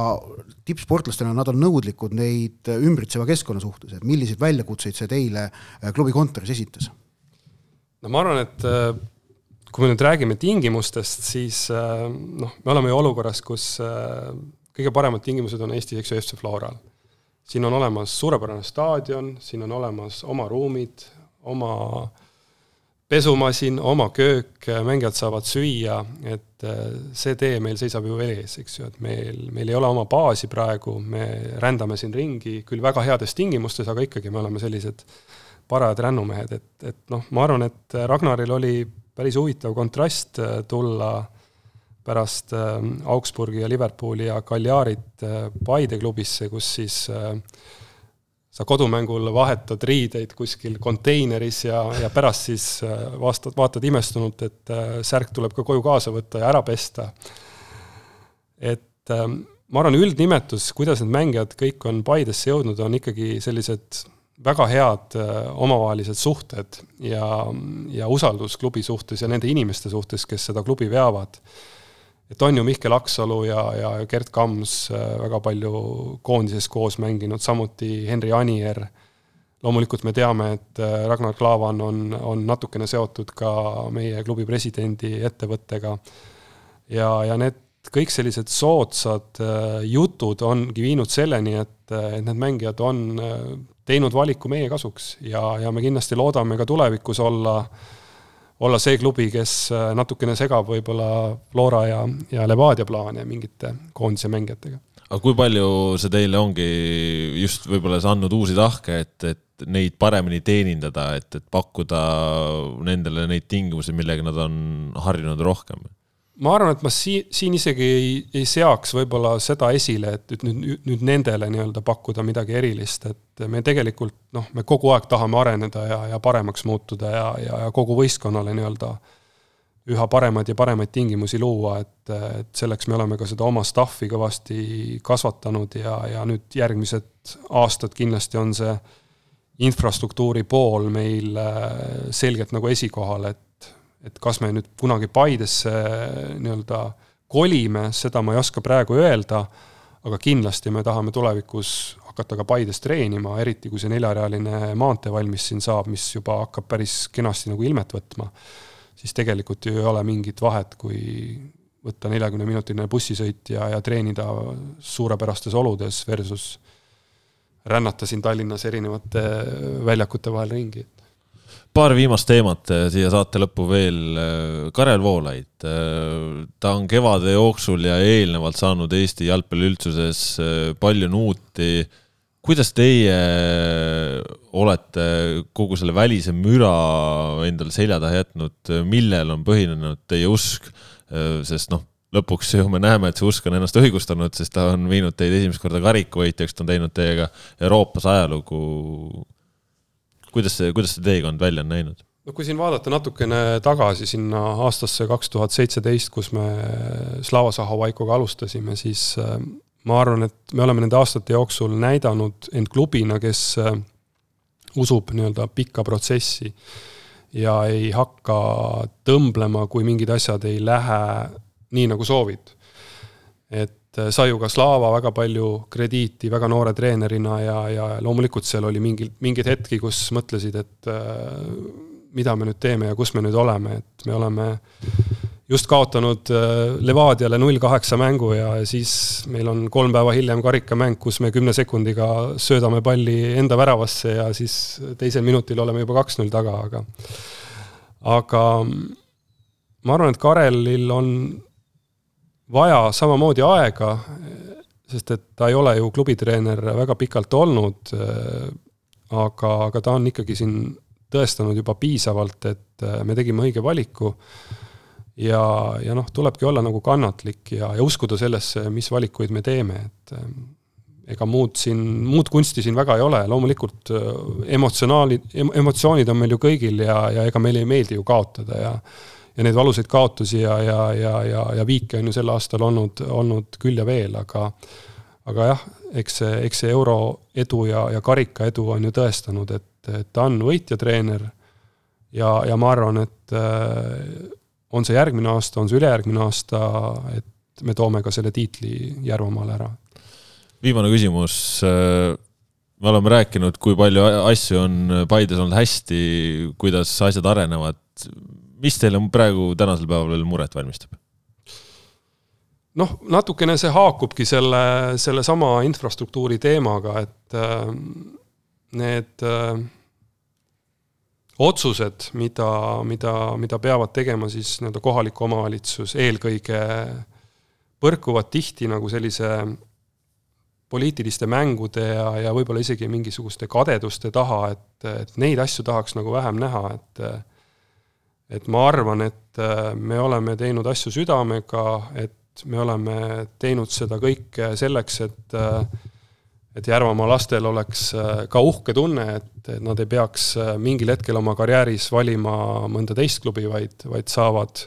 tippsportlastena, nad on nõudlikud neid ümbritseva keskkonna suhtes, et milliseid väljakutseid see teile äh, klubi kontoris esitas? no ma arvan, et äh, kui me nüüd räägime tingimustest, siis äh, noh, me oleme ju olukorras, kus kõige paremad tingimused on Eestis, eks ju, FC Floral siin on olemas suurepärane staadion, siin on olemas oma ruumid, oma pesumasin, oma köök, mängijad saavad süüa, et äh, see tee meil seisab ju veel ees, eks ju, et meil, meil ei ole oma baasi praegu, me rändame siin ringi, küll väga heades tingimustes, aga ikkagi me oleme sellised parajad rännumehed, et, et noh, ma arvan, et Ragnaril oli päris huvitav kontrast äh, tulla pärast ähm, Augsburgi ja Liverpooli ja Cagliarit äh, Paide klubisse, kus siis äh, sa kodumängul vahetad riideid kuskil konteineris ja, ja pärast siis äh, vastad, vaatad imestunult, et särk tuleb ka koju kaasa võtta ja ära pesta. et ma arvan, üldnimetus, kuidas need mängijad kõik on Paidesse jõudnud, on ikkagi sellised väga head omavahelised suhted ja, ja usaldus klubi suhtes ja nende inimeste suhtes, kes seda klubi veavad et on ju Mihkel Aksalu ja, ja Gerd Kams äh, väga palju koondises koos mänginud, samuti Henri Anier. loomulikult me teame, et äh, Ragnar Klavan on, on natukene seotud ka meie klubi presidendi ettevõttega. ja, ja need kõik sellised soodsad äh, jutud ongi viinud selleni, et, et need mängijad on teinud valiku meie kasuks ja, ja me kindlasti loodame ka tulevikus olla olla see klubi, kes äh, natukene segab võib-olla Flora ja, ja Levadia plaane mingite koondise mängijatega. aga kui palju see teile ongi just võib-olla andnud uusi tahke, et, et neid paremini teenindada, et, et pakkuda nendele neid tingimusi, millega nad on harjunud rohkem? Ma arvan, et ma siin, siin isegi ei, ei seaks võib-olla seda esile, et nüüd, nüüd, nüüd nendele nii-öelda pakkuda midagi erilist, et et me tegelikult noh, me kogu aeg tahame areneda ja, ja paremaks muutuda ja, ja, ja kogu võistkonnale nii-öelda üha paremaid ja paremaid tingimusi luua, et, et selleks me oleme ka seda oma staff'i kõvasti kasvatanud ja, ja nüüd järgmised aastad kindlasti on see infrastruktuuri pool meil äh, selgelt nagu esikohal, et, et kas me nüüd kunagi Paidesse nii-öelda kolime, seda ma ei oska praegu öelda, aga kindlasti me tahame tulevikus hakata ka Paides treenima, eriti kui see neljarealine maantee valmis siin saab, mis juba hakkab päris kenasti nagu ilmet võtma, siis tegelikult ju ei ole mingit vahet, kui võtta neljakümneminutiline bussisõit ja, ja treenida suurepärastes oludes versus rännata siin Tallinnas erinevate väljakute vahel ringi paar viimast teemat äh, siia saate lõppu veel. Äh, Karel Voolaid, äh, ta on kevade jooksul ja eelnevalt saanud Eesti jalgpalliüldsuses palju nuuti. kuidas teie olete kogu selle välise müra endale selja taha jätnud, millel on põhinenud teie usk? sest noh, lõpuks ju me näeme, et see usk on ennast õigustanud, sest ta on viinud teid esimest korda karikavõitjaks, ta on teinud teiega Euroopas ajalugu kuidas see, kuidas see teekond välja on näinud? no kui siin vaadata natukene tagasi sinna aastasse kaks tuhat seitseteist, kus me Slava Zahovaikoga alustasime, siis äh, ma arvan, et me oleme nende aastate jooksul näidanud end klubina, kes äh, usub nii-öelda pikka protsessi ja ei hakka tõmblema, kui mingid asjad ei lähe nii, nagu soovid. et sai ju ka Slava väga palju krediiti väga noore treenerina ja, ja loomulikult seal oli mingi, mingeid hetki, kus mõtlesid, et äh, mida me nüüd teeme ja kus me nüüd oleme, et me oleme just kaotanud äh, Levadiale null kaheksa mängu ja siis meil on kolm päeva hiljem karikamäng, kus me kümne sekundiga söödame palli enda väravasse ja siis teisel minutil oleme juba kaks-null taga, aga aga ma arvan, et Karelil on vaja samamoodi aega, sest et ta ei ole ju klubitreener väga pikalt olnud, aga, aga ta on ikkagi siin tõestanud juba piisavalt, et me tegime õige valiku. Ja, ja noh, tulebki olla nagu kannatlik ja, ja uskuda sellesse, mis valikuid me teeme, et ega muud siin, muud kunsti siin väga ei ole, loomulikult emotsionaalid, emotsioonid on meil ju kõigil ja, ja ega meile ei meeldi ju kaotada ja ja neid valusaid kaotusi ja, ja, ja, ja, ja viike on ju sel aastal olnud, olnud küll ja veel, aga aga jah, eks see, eks see euro edu ja, ja karika edu on ju tõestanud, et, et ta on võitjatreener ja, ja ma arvan, et äh, on see järgmine aasta, on see ülejärgmine aasta, et me toome ka selle tiitli Järvamaale ära. viimane küsimus, äh, me oleme rääkinud, kui palju asju on Paides olnud hästi, kuidas asjad arenevad, mis teile praegu tänasel päeval veel muret valmistab? noh, natukene see haakubki selle, sellesama infrastruktuuri teemaga, et äh, need äh, otsused, mida, mida, mida peavad tegema siis nii-öelda kohalik omavalitsus, eelkõige põrkuvad tihti nagu sellise poliitiliste mängude ja, ja võib-olla isegi mingisuguste kadeduste taha, et, et neid asju tahaks nagu vähem näha, et et ma arvan, et äh, me oleme teinud asju südamega, et me oleme teinud seda kõike selleks, et äh, et Järvamaa lastel oleks äh, ka uhke tunne, et nad ei peaks mingil hetkel oma karjääris valima mõnda teist klubi, vaid, vaid saavad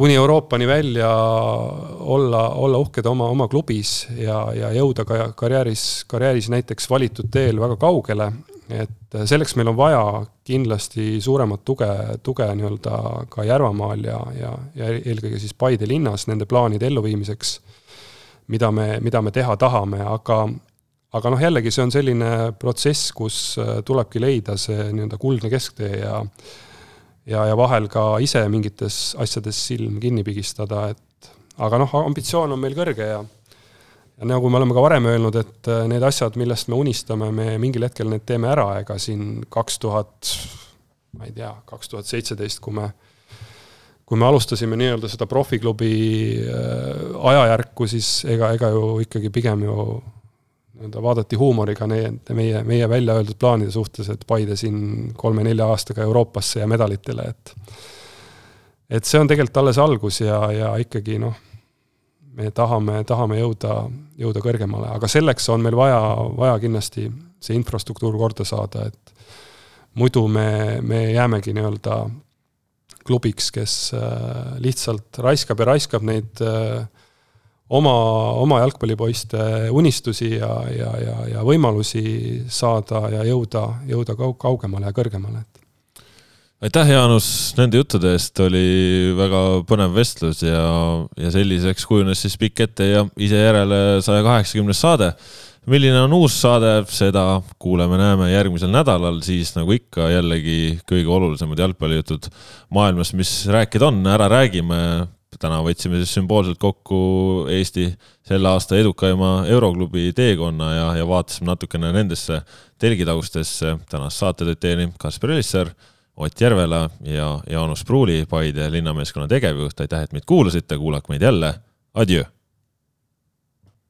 kuni Euroopani välja olla, olla uhked oma, oma klubis ja, ja jõuda ka karjääris, karjääris näiteks valitud teel väga kaugele et äh, selleks meil on vaja kindlasti suuremat tuge, tuge nii-öelda ka Järvamaal ja, ja, ja eelkõige siis Paide linnas nende plaanide elluviimiseks, mida me, mida me teha tahame, aga aga noh, jällegi see on selline protsess, kus äh, tulebki leida see nii-öelda kuldne kesktee ja ja, ja vahel ka ise mingites asjades silm kinni pigistada, et aga noh, ambitsioon on meil kõrge ja nagu me oleme ka varem öelnud, et äh, need asjad, millest me unistame, me mingil hetkel need teeme ära, ega siin kaks tuhat, ma ei tea, kaks tuhat seitseteist, kui me kui me alustasime nii-öelda seda profiklubi äh, ajajärku, siis ega, ega ju ikkagi pigem ju nii-öelda vaadati huumoriga need meie, meie välja öeldud plaanide suhtes, et Paide siin kolme-nelja aastaga Euroopasse ja medalitele, et et see on tegelikult alles algus ja, ja ikkagi noh me tahame, tahame jõuda, jõuda kõrgemale, aga selleks on meil vaja, vaja kindlasti see infrastruktuur korda saada, et muidu me, me jäämegi nii-öelda klubiks, kes äh, lihtsalt raiskab ja raiskab neid äh, oma, oma jalgpallipoiste unistusi ja, ja, ja, ja võimalusi saada ja jõuda, jõuda kau-, kaugemale ja kõrgemale, aitäh, Jaanus, nende juttude eest, oli väga põnev vestlus ja, ja selliseks kujunes siis pikk ette ja ise järele saja kaheksakümnes saade. milline on uus saade, seda kuuleme-näeme järgmisel nädalal, siis nagu ikka jällegi kõige olulisemad jalgpallijutud maailmas, mis rääkida on, ära räägime. täna võtsime siis sümboolselt kokku Eesti selle aasta edukaima euroklubi teekonna ja, ja vaatasime natukene nendesse telgitaustesse. tänast saatetööd teenib Kaspar Elisser Ott Järvela ja Jaanus Pruuli, Paide linnameeskonna tegevjuht, aitäh, et meid kuulasite, kuulake meid jälle, adjöö!